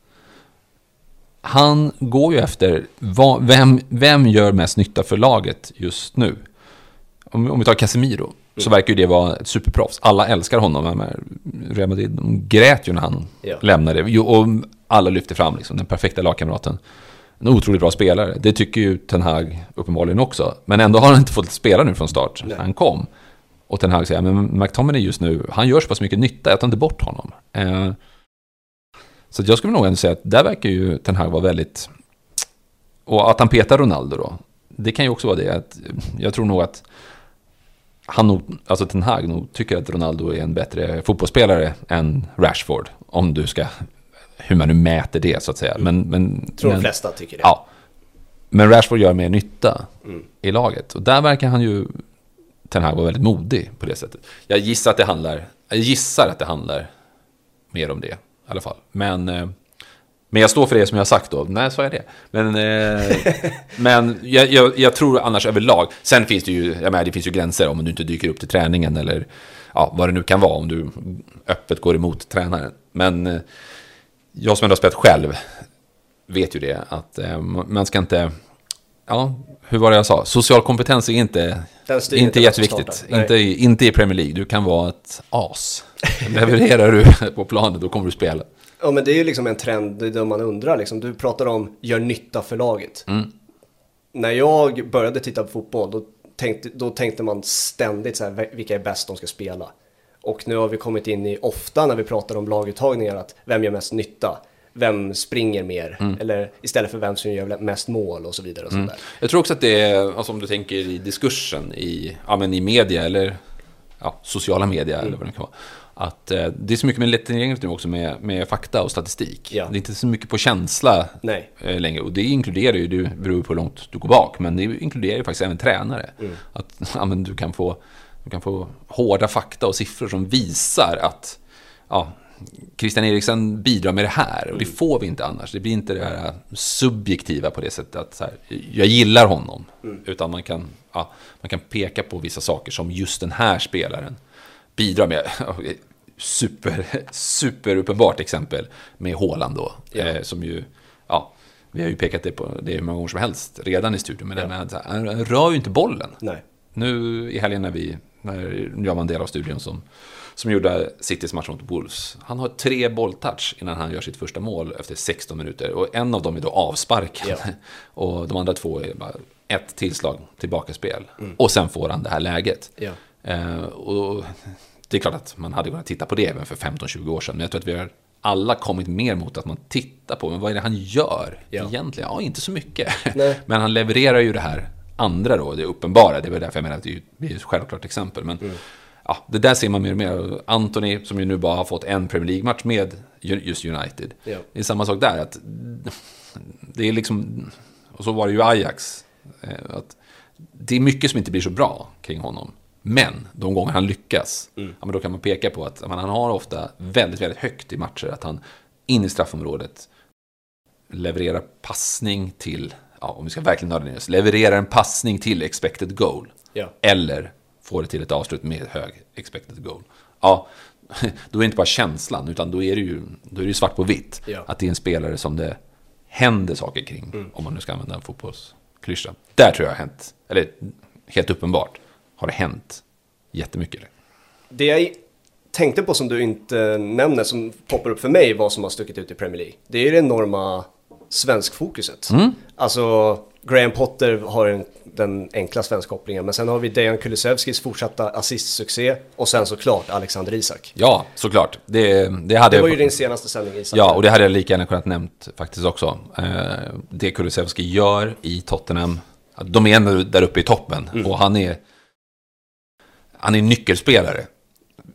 han går ju efter vad, vem, vem gör mest nytta för laget just nu. Om, om vi tar Casemiro, så verkar ju det vara ett superproffs. Alla älskar honom. Real Madrid de grät ju när han Ja. lämnade. Och alla lyfter fram liksom, den perfekta lagkamraten. En otroligt bra spelare. Det tycker ju Ten Hag uppenbarligen också. Men ändå har han inte fått spela nu från start. Nej. Han kom. Och Ten Hag säger, men McTominay just nu, han gör så pass mycket nytta, jag tar inte bort honom. Eh, så jag skulle nog ändå säga att där verkar ju Ten Hag vara väldigt... Och att han petar Ronaldo då, det kan ju också vara det att jag tror nog att han nog, alltså Ten Hag nog tycker att Ronaldo är en bättre fotbollsspelare än Rashford. Om du ska, hur man nu mäter det så att säga. Men, men, Tror men, de flesta tycker det. Ja. Men Rashford gör mer nytta Mm. i laget. Och där verkar han ju, Ten Hag vara väldigt modig på det sättet. Jag gissar att det handlar, jag gissar att det handlar mer om det i alla fall. Men, eh, men jag står för det som jag har sagt då. Nej, så är det. Men, eh, [LAUGHS] men jag, jag, jag tror annars överlag. Sen finns det ju, jag menar, det finns ju gränser om du inte dyker upp till träningen eller ja, vad det nu kan vara om du öppet går emot tränaren. Men eh, jag som ändå har spelat själv vet ju det att eh, man ska inte ja, hur var det jag sa? Social kompetens är inte, inte inte jätteviktigt. Inte, i- inte i Premier League. Du kan vara ett as. [LAUGHS] Levererar du på planen, då kommer du spela. Ja men det är ju liksom en trend, det är det man undrar liksom. Du pratar om gör nytta för laget. Mm. När jag började titta på fotboll då tänkte, då tänkte man ständigt så här, vilka är bäst de ska spela. Och nu har vi kommit in i ofta när vi pratar om laguttagningar att vem gör mest nytta? Vem springer mer? Mm. Eller istället för vem som gör mest mål och så vidare. Och där. Jag tror också att det är, alltså om du tänker i diskursen i, ja, men i media eller ja, sociala media Mm. eller vad det kan vara. Att eh, det är så mycket mer lättillgängligt nu också med, med fakta och statistik. Ja. Det är inte så mycket på känsla eh, längre. Och det inkluderar ju, det beror på hur långt du går bak, men det inkluderar ju faktiskt även tränare. Mm. Att [LAUGHS] ja, men du, kan få, du kan få hårda fakta och siffror som visar att ja, Christian Eriksen bidrar med det här. Och det får vi inte annars. Det blir inte det här subjektiva på det sättet att här, jag gillar honom. Utan man kan, ja, man kan peka på vissa saker som just den här spelaren bidrar med. [LAUGHS] Super, super uppenbart exempel med Haaland då. Ja. Eh, som ju, ja, vi har ju pekat det på det hur många gånger som helst redan i studion. Men att så här, han rör ju inte bollen. Nej. Nu i helgen när vi, när jag var en del av studion som, som gjorde Citys match mot Wolves. Han har tre bolltouch innan han gör sitt första mål efter 16 minuter. Och en av dem är då avsparkad. Ja. [LAUGHS] Och de andra två är bara ett tillslag tillbakaspel. Och sen får han det här läget. Ja. Eh, och det är klart att man hade kunnat titta på det även för 15-20 år sedan. Men jag tror att vi har alla kommit mer mot att man tittar på, men vad är det han gör Ja. egentligen? Ja, inte så mycket. Nej. [LAUGHS] Men han levererar ju det här andra då, det uppenbara. Det är därför jag menar att det är ett självklart exempel. Men Mm. ja, det där ser man mer och mer. Anthony, som ju nu bara har fått en Premier League-match med ju- just United. Ja. Det är samma sak där. att Det är liksom, och så var det ju Ajax. eh, Att det är mycket som inte blir så bra kring honom. Men de gånger han lyckas, Mm. ja, men då kan man peka på att men han har ofta väldigt, väldigt högt i matcher. Att han in i straffområdet levererar passning till, ja, om vi ska verkligen nörda ner oss, levererar en passning till expected goal. Ja. Eller får det till ett avslut med hög expected goal. Ja, [LAUGHS] då är det inte bara känslan, utan då är det ju, då är det svart på vitt. Ja. Att det är en spelare som det händer saker kring, om man nu ska använda en fotbollsklyscha. Där tror jag har hänt, eller helt uppenbart, har det hänt jättemycket. Det jag tänkte på som du inte nämner, som poppar upp för mig, vad som har stuckit ut i Premier League. Det är ju det enorma svenskfokuset. Alltså, Graham Potter har en, den enkla svenskkopplingen, men sen har vi Dejan Kulusevskis fortsatta assistsuccé och sen såklart Alexander Isak. Ja, såklart. Det, det hade Det var jag... ju din senaste sändning Isak. Ja, och det hade jag lika gärna kunnat nämnt faktiskt också. Eh, det Kulusevski gör i Tottenham, de är ändå där uppe i toppen. Mm. Och han är, han är nyckelspelare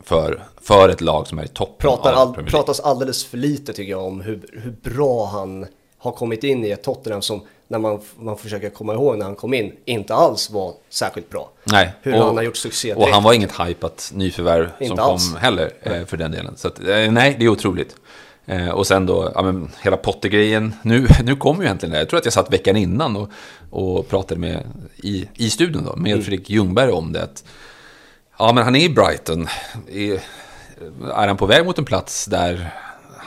för, för ett lag som är i toppen Pratar all, pratas alldeles för lite tycker jag om hur, hur bra han har kommit in i ett Tottenham som när man, man försöker komma ihåg när han kom in inte alls var särskilt bra. Nej, Hur han har gjort succé Och han var inget hypat nyförvärv som Inte kom alls. heller eh, för den delen. Så att, eh, nej, det är otroligt. Eh, och sen då, ja, men, hela Potter-grejen. Nu, [LAUGHS] nu kommer ju äntligen det. Jag tror att jag satt veckan innan och, och pratade med, i, i studion då, med Fredrik Ljungberg om det. Att, ja, men han är i Brighton. Är, är han på väg mot en plats där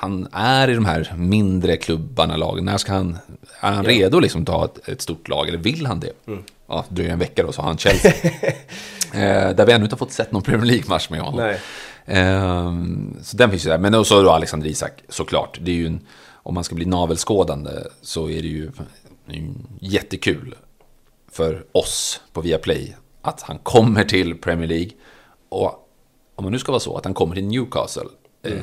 han är i de här mindre klubbarna, lagen? När ska han, är han redo liksom att ta ett, ett stort lag, eller vill han det? Ja, det dröjer en vecka då, så har han Chelsea. [LAUGHS] eh, där vi ännu inte har fått sett någon Premier League-match med honom. Ehm, så den finns ju där. Men så då Alexander Isak, såklart. Det är ju en, om man ska bli navelskådande så är det ju mm, jättekul för oss på Viaplay att han kommer till Premier League. Och om man nu ska vara så att han kommer till Newcastle. Eh,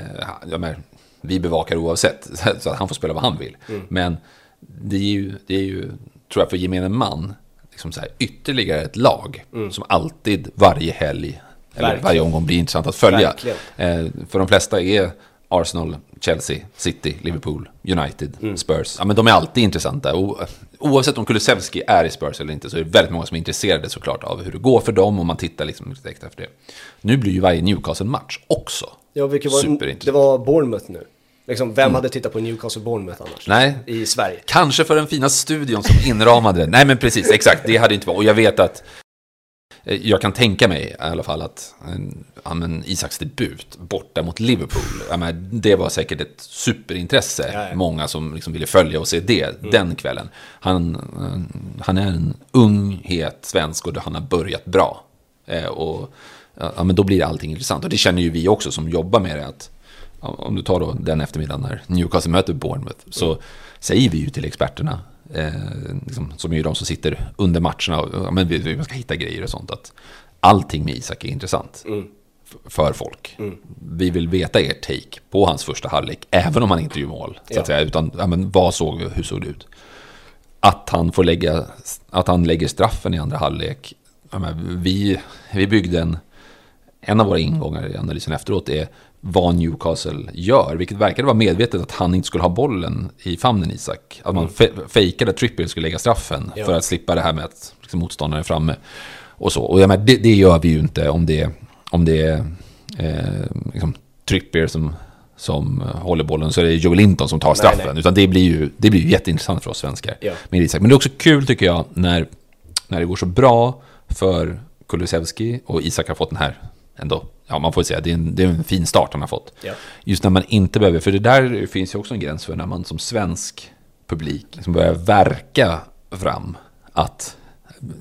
jag menar, vi bevakar oavsett, [LAUGHS] så att han får spela vad han vill. Men det är, ju, det är ju, tror jag, för gemene man, liksom så här, ytterligare ett lag som alltid varje helg, eller varje omgång blir intressant att följa. Eh, för de flesta är Arsenal, Chelsea, City, Liverpool, United, Mm. Spurs. Ja, men de är alltid intressanta. O, oavsett om Kulusevski är i Spurs eller inte så är det väldigt många som är intresserade såklart av hur det går för dem och man tittar liksom direkt efter det. Nu blir ju varje Newcastle-match också Ja, vilket var, det var Bournemouth nu. Liksom, vem hade tittat på Newcastle Bournemouth annars? Nej. I Sverige. Kanske för den fina studion som inramade det. Nej men precis, exakt. Det hade inte varit. Och jag vet att eh, jag kan tänka mig i alla fall att ja, men Isaks debut borta mot Liverpool, ja, men det var säkert ett superintresse. Ja, ja. Många som liksom ville följa och se det mm. den kvällen. Han, han är en ung, het svensk och han har börjat bra. Eh, och ja, men då blir allting intressant. Och det känner ju vi också som jobbar med det. Att, om du tar då den eftermiddagen när Newcastle möter Bournemouth. Så mm. säger vi ju till experterna eh, liksom, som är ju de som sitter under matcherna, och, men vi, vi ska hitta grejer och sånt, att allting med Isak är intressant. Mm. För folk. Mm. Vi vill veta er take på hans första halvlek, även om han inte gör mål. Så att säga, utan ja, men vad såg, hur såg det ut? Att han, får lägga, att han lägger straffen i andra halvlek. Ja, men vi, vi byggde en, en av våra ingångar i analysen efteråt är vad Newcastle gör. Vilket verkade vara medvetet att han inte skulle ha bollen i famnen Isak. Att man mm. fejkade att Trippier skulle lägga straffen ja. för att slippa det här med att liksom, motståndaren är framme. Och så. Och jag menar, det, det, gör vi ju inte om det, om det är eh, liksom, Trippier som, som håller bollen så är det Joel Linton som tar straffen. Nej, nej. Utan det blir, ju, det blir ju jätteintressant för oss svenskar ja. med Isak. Men det är också kul tycker jag när, när det går så bra för Kulusevski och Isak har fått den här ändå ja, man får säga, det är, en, det är en fin start han har fått. Ja. Just när man inte behöver, för det där finns ju också en gräns för när man som svensk publik liksom börjar verka fram att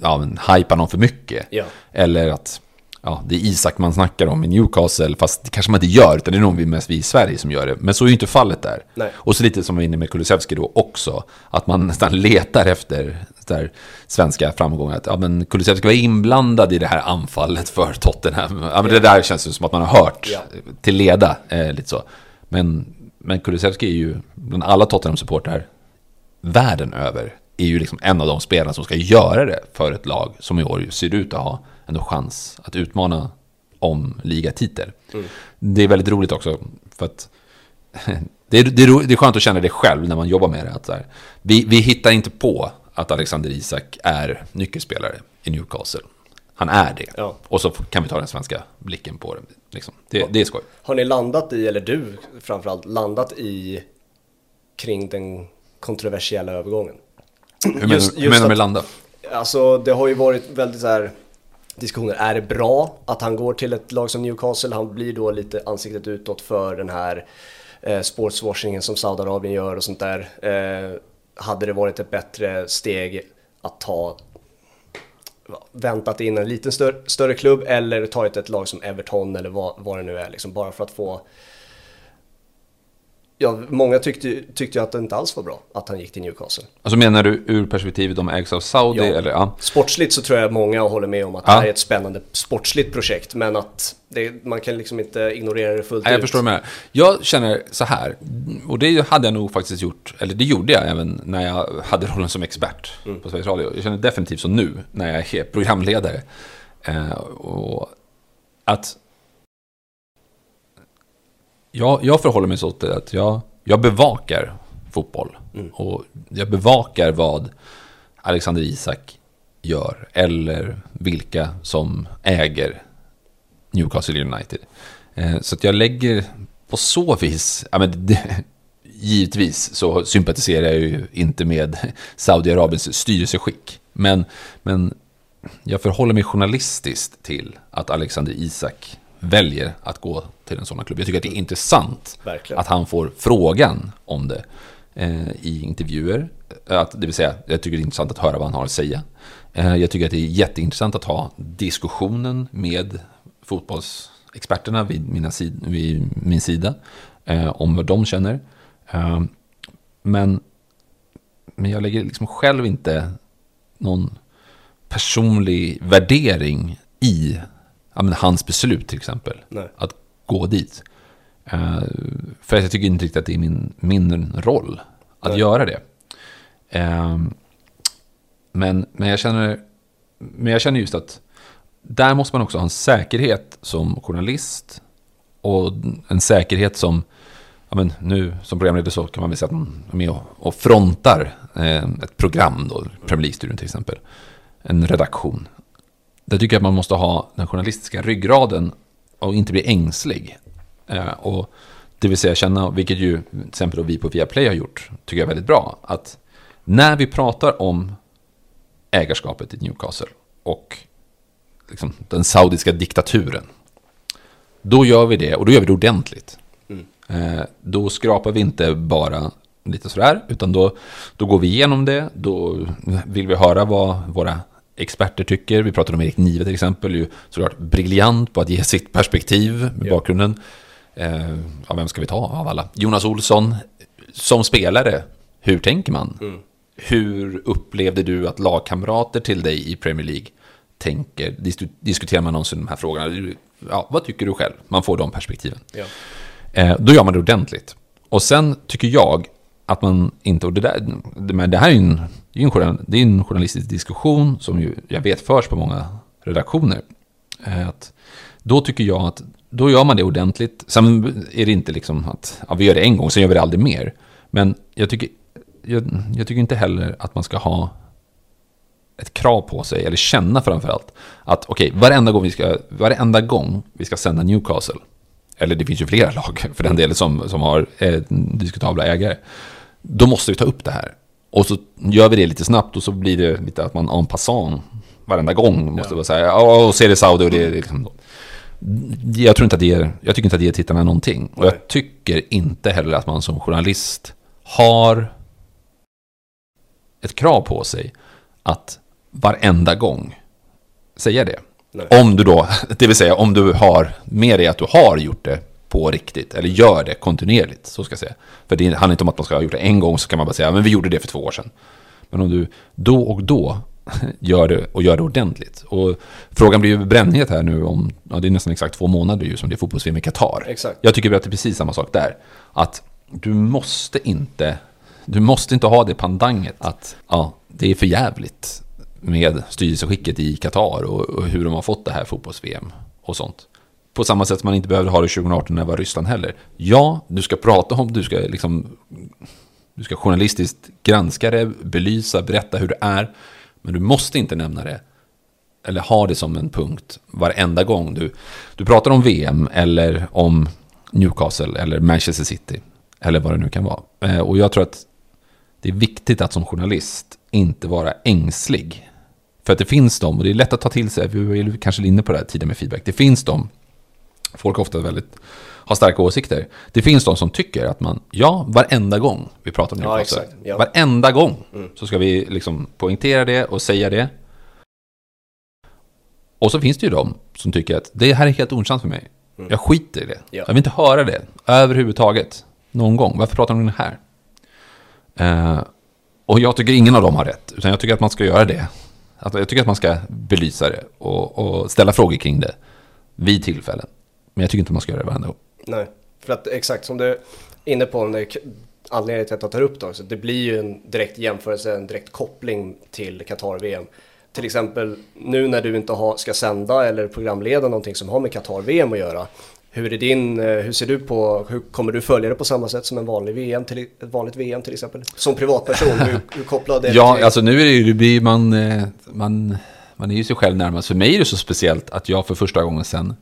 ja, men, hypa någon för mycket. Ja. Eller att ja, det är Isak man snackar om i Newcastle, fast det kanske man inte gör, utan det är nog mest vi i Sverige som gör det. Men så är ju inte fallet där. Nej. Och så lite som vi var inne med Kulusevski då också, att man nästan letar efter där, svenska framgångar. Att ja, men Kulusevski var inblandad i det här anfallet för Tottenham. Ja, men det där känns som att man har hört ja. till leda, eh, lite så. Men, men Kulusevski är ju, bland alla Tottenham-supportrar världen över, är ju liksom en av de spelarna som ska göra det för ett lag som i år ser ut att ha ändå chans att utmana om ligatitel. Mm. Det är väldigt roligt också, för att [LAUGHS] det är, det, är, det är skönt att känna det själv när man jobbar med det. Att så här, vi, vi hittar inte på att Alexander Isak är nyckelspelare i Newcastle. Han är det. Ja. Och så kan vi ta den svenska blicken på det. Liksom. Det, det är skoj. Har ni landat i, eller du framförallt, landat i kring den kontroversiella övergången? Hur menar, just hur menar du med landa? Alltså det har ju varit väldigt så här diskussioner. Är det bra att han går till ett lag som Newcastle? Han blir då lite ansiktet utåt för den här eh, sportswashingen som Saudiarabien gör och sånt där. Eh, hade det varit ett bättre steg att ta väntat in en liten större, större klubb eller tagit ett lag som Everton eller vad, vad det nu är liksom bara för att få Ja, många tyckte, tyckte att det inte alls var bra att han gick till Newcastle. Alltså menar du ur perspektivet de ägs av Saudi? Ja. Eller, ja. Sportsligt så tror jag många håller med om att ja. det här är ett spännande sportsligt projekt. Men att det, man kan liksom inte ignorera det fullt Nej, ut. Jag förstår med. Jag känner så här, och det hade jag nog faktiskt gjort, eller det gjorde jag även när jag hade rollen som expert mm. på Sveriges Radio. Jag känner definitivt så nu, när jag är programledare. Eh, och att jag, jag förhåller mig så till att jag, jag bevakar fotboll. Mm. Och jag bevakar vad Alexander Isak gör. Eller vilka som äger Newcastle United. Eh, så att jag lägger på så vis, ja men det, [LAUGHS] givetvis så sympatiserar jag ju inte med [LAUGHS] Saudiarabiens styrelseskick. Men, men jag förhåller mig journalistiskt till att Alexander Isak väljer att gå till en sån klubb. Jag tycker att det är intressant Verkligen. att han får frågan om det eh, i intervjuer. Att, det vill säga, jag tycker det är intressant att höra vad han har att säga. Eh, jag tycker att det är jätteintressant att ha diskussionen med fotbollsexperterna vid, mina sid vid min sida eh, om vad de känner. Eh, men, men jag lägger liksom själv inte någon personlig värdering i ja, men hans beslut till exempel. Nej. Att gå dit. Uh, för jag tycker inte riktigt att det är min, min roll att Nej. göra det. Uh, men, men, jag känner, men jag känner just att där måste man också ha en säkerhet som journalist. Och en säkerhet som, ja men nu som programledare så kan man väl säga att man är med och, och frontar eh, ett program då, Premier League-studion till exempel. En redaktion. Där tycker jag att man måste ha den journalistiska ryggraden och inte bli ängslig. Eh, och det vill säga känna, vilket ju till exempel då vi på Viaplay har gjort, tycker jag är väldigt bra, att när vi pratar om ägarskapet i Newcastle och liksom, den saudiska diktaturen. Då gör vi det, och då gör vi det ordentligt. Mm. Eh, då skrapar vi inte bara lite sådär, utan då, då går vi igenom det. Då vill vi höra vad våra experter tycker. Vi pratade om Erik Nive till exempel, ju såklart briljant på att ge sitt perspektiv med Ja. bakgrunden. Eh, ja, vem ska vi ta av alla? Jonas Olsson, som spelare, hur tänker man? Mm. Hur upplevde du att lagkamrater till dig i Premier League tänker? Dis- Diskuterar man någonsin de här frågorna? Ja, vad tycker du själv? Man får de perspektiven. Ja. Eh, då gör man det ordentligt. Och sen tycker jag att man inte, och det, där, det, men det här är ju en, det är en, det är en journalistisk diskussion som ju, jag vet förs på många redaktioner. Eh, att, då tycker jag att då gör man det ordentligt. Sen är det inte liksom att ja, vi gör det en gång, sen gör vi det aldrig mer. Men jag tycker, jag, jag tycker inte heller att man ska ha ett krav på sig, eller känna framförallt, att okej, varenda, gång vi ska, varenda gång vi ska sända Newcastle, eller det finns ju flera lag för den delen som, som har eh, diskutabla ägare, då måste vi ta upp det här. Och så gör vi det lite snabbt och så blir det lite att man en passant varenda gång måste Ja. vara säga, ja, och så är det Saudi och det är liksom... Jag tror inte att det ger, jag tycker inte att det ger tittarna någonting. Och jag tycker inte heller att man som journalist har ett krav på sig att varenda gång säga det. Nej. Om du då, [LAUGHS] det vill säga om du har med dig att du har gjort det på riktigt, eller gör det kontinuerligt, så ska jag säga. För det handlar inte om att man ska ha gjort det en gång, så kan man bara säga, men vi gjorde det för två år sedan. Men om du då och då [LAUGHS] gör det och gör det ordentligt. Och frågan blir ju brännhet här nu om, ja det är nästan exakt två månader ju som det är fotbolls i Qatar. Exakt. Jag tycker att det är precis samma sak där. Att du måste inte, du måste inte ha det pandanget att ja, det är för jävligt med styrelseskicket i Qatar och, och hur de har fått det här fotbolls-VM och sånt. På samma sätt som man inte behövde ha det 2018 när det var Ryssland heller. Ja, du ska prata om, du ska liksom du ska journalistiskt granska det, belysa, berätta hur det är. Men du måste inte nämna det. Eller ha det som en punkt varenda gång du, du pratar om VM eller om Newcastle eller Manchester City. Eller vad det nu kan vara. Eh, och jag tror att det är viktigt att som journalist inte vara ängslig. För att det finns de, och det är lätt att ta till sig, vi var kanske inne på det här tidigare med feedback. Det finns de, folk har ofta väldigt, har starka åsikter. Det finns de som tycker att man, ja, varenda gång vi pratar om Ja, exakt, ja. varenda gång Mm. så ska vi liksom poängtera det och säga det. Och så finns det ju de som tycker att det här är helt ointressant för mig. Jag skiter i det. Mm. Ja. Jag vill inte höra det överhuvudtaget. Någon gång. Varför pratar de om det här? Eh, och jag tycker ingen av dem har rätt. Utan jag tycker att man ska göra det. Att, jag tycker att man ska belysa det och, och ställa frågor kring det vid tillfällen. Men jag tycker inte man ska göra det varenda gång. Nej, för att exakt som du är inne på, när anledningen till att jag tar upp det också, det blir ju en direkt jämförelse, en direkt koppling till Qatar-VM. Till exempel nu när du inte har, ska sända eller programleda någonting som har med Qatar-VM att göra. Hur är din, eh, hur ser du på, hur kommer du följa det på samma sätt som en vanlig VM, till, ett vanligt VM till exempel? Som privatperson, hur, hur kopplad är det Ja, till? alltså nu är det ju, det blir man, eh, man, man är ju sig själv närmast. För mig är det så speciellt att jag för första gången sedan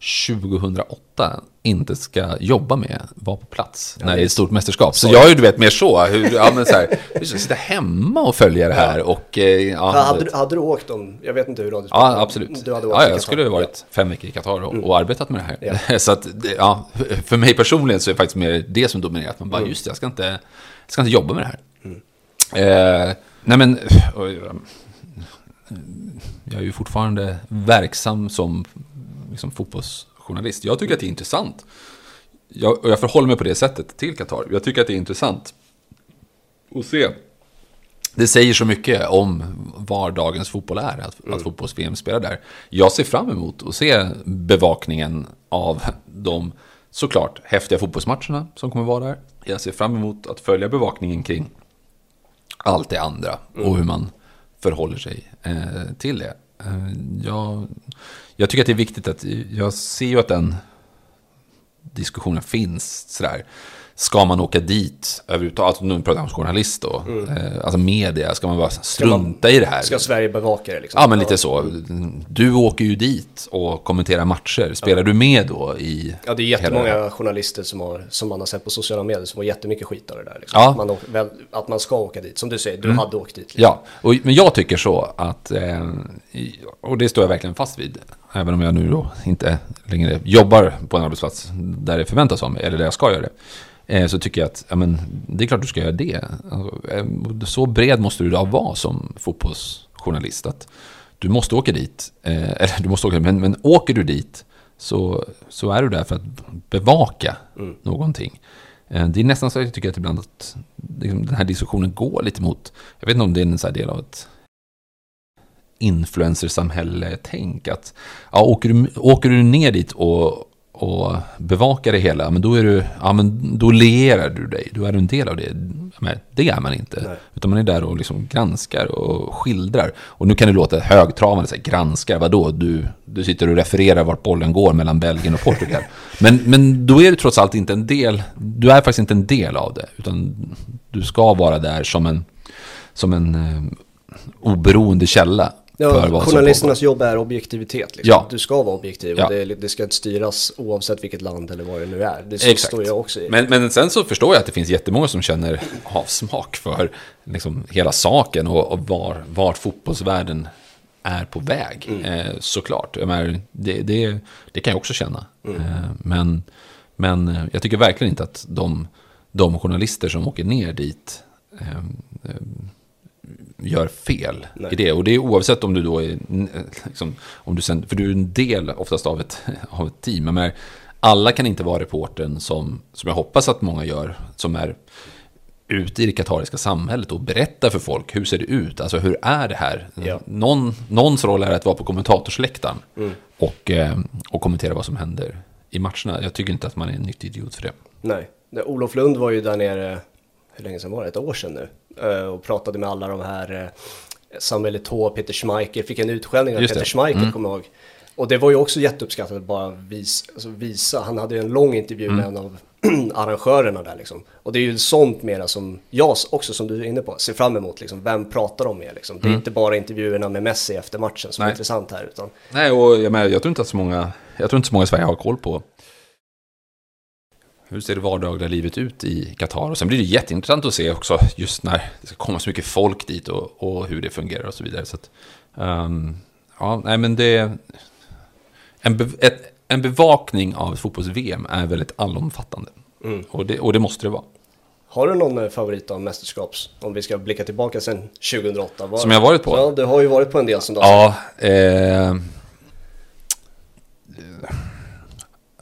2008 inte ska jobba med, vara på plats när det är ett stort mästerskap. Så jag är ju du vet mer så, hur, ja, men så här, [LAUGHS] sitta hemma och följa det här och... eh, Ja, Ja, hade, du, hade du åkt om, jag vet inte hur du Ja, absolut. Du hade åkt ja, jag skulle ha varit fem veckor i Qatar och, och arbetat med det här. Mm. Ja. [LAUGHS] Så att, ja, för mig personligen så är det faktiskt mer det som dominerar. Att man Mm. bara, just det, jag ska inte, jag ska inte jobba med det här. Eh, nej men, jag är ju fortfarande verksam som liksom, fotbollsjournalist. Jag tycker att det är intressant. Jag, och jag förhåller mig på det sättet till Qatar. Jag tycker att det är intressant att se. Det säger så mycket om var dagens fotboll är, att, att fotbolls-VM spelar där. Jag ser fram emot att se bevakningen av de, såklart, häftiga fotbollsmatcherna som kommer vara där. Jag ser fram emot att följa bevakningen kring allt det andra och hur man förhåller sig eh, till det. Eh, jag, jag tycker att det är viktigt att, jag ser ju att den diskussionen finns sådär. Ska man åka dit överhuvudtaget? Alltså, nu pratar jag om journalist då. Eh, alltså media, ska man bara strunta i det här? Ska Sverige bevaka det liksom? Ja, men lite så. Du åker ju dit och kommenterar matcher. Spelar du med då i... Ja, det är jättemånga journalister som, har, som man har sett på sociala medier som har jättemycket skit av det där. Liksom. Ja. Att, man, å- väl, att man ska åka dit. Som du säger, du Mm. hade åkt dit. Liksom. Ja, och, men jag tycker så att, eh, och det står jag verkligen fast vid, även om jag nu då inte längre jobbar på en arbetsplats där det förväntas av mig, eller där jag ska göra det, så tycker jag att ja, men, det är klart du ska göra det. Alltså, eh, så bred måste du då vara som fotbollsjournalist, att du måste åka dit, eh, [LAUGHS] eller du måste åka, men, men åker du dit så, så är du där för att bevaka någonting. Eh, Det är nästan så att jag tycker att ibland att liksom, den här diskussionen går lite mot, jag vet inte om det är en del av ett influencersamhälle-tänk. Att ja, åker, du, åker du ner dit och, och bevakar det hela, men då, är du, ja, men då lerar du dig. Då är du en del av det. Men det är man inte. Nej. Utan man är där och liksom granskar och skildrar. Och nu kan det låta högtravande, så här, granskar, vadå? Du, du sitter och refererar vart bollen går mellan Belgien och Portugal. [LAUGHS] Men, men då är du trots allt inte en del, du är faktiskt inte en del av det. Utan du ska vara där som en, som en eh, oberoende källa. Ja, journalisternas jobb är objektivitet. Liksom. Ja. Du ska vara objektiv Ja. och det, det ska inte styras oavsett vilket land eller vad det nu är. Det Exakt. står jag också i. Men, men sen så förstår jag att det finns jättemånga som känner avsmak för liksom hela saken och, och var, vart fotbollsvärlden är på väg. Mm. Eh, såklart. Menar, det, det, det kan jag också känna. Mm. Eh, men, men eh, jag tycker verkligen inte att de, de journalister som åker ner dit eh, eh, gör fel Nej. i det. Och det är oavsett om du då är, liksom, om du sen, för du är en del oftast av ett, [LAUGHS] av ett team. Men alla kan inte vara reporten som, som jag hoppas att många gör, som är ute i det katariska samhället och berättar för folk hur ser det ut, alltså hur är det här? Ja. Någon, någons roll är att vara på kommentatorsläktaren Mm. och, eh, och kommentera vad som händer i matcherna. Jag tycker inte att man är en nyttig idiot för det. Nej, Olof Lund var ju där nere, hur länge sedan var det? Ett år sedan nu. eh, Och pratade med alla de här, eh, Samuel Eto'o, Peter Schmeichel, fick en utskällning av Peter. Schmeichel, Mm. kommer jag ihåg. Och det var ju också jätteuppskattat att bara vis, alltså visa, han hade ju en lång intervju Mm. med en av [CLEARS THROAT] arrangörerna där liksom. Och det är ju sånt mera som jag också, som du är inne på, ser fram emot liksom. Vem pratar de med liksom? Det är inte bara intervjuerna med Messi efter matchen som är Mm. Nej. intressant här, utan Nej, och jag, menar, jag tror inte att så många, jag tror inte så många i Sverige har koll på hur ser det vardagliga livet ut i Qatar. Och sen blir det jätteintressant att se också just när det ska komma så mycket folk dit och, och hur det fungerar och så vidare. Så att, ehm, ja, nej men det... En, be, ett, en bevakning av fotbolls-VM är väldigt allomfattande. Mm. Och, det, och det måste det vara. Har du någon eh, favorit av mästerskaps? Om vi ska blicka tillbaka sedan 2008. Var... Som jag har varit på? Ja, du har ju varit på en del som du har Ja, eh,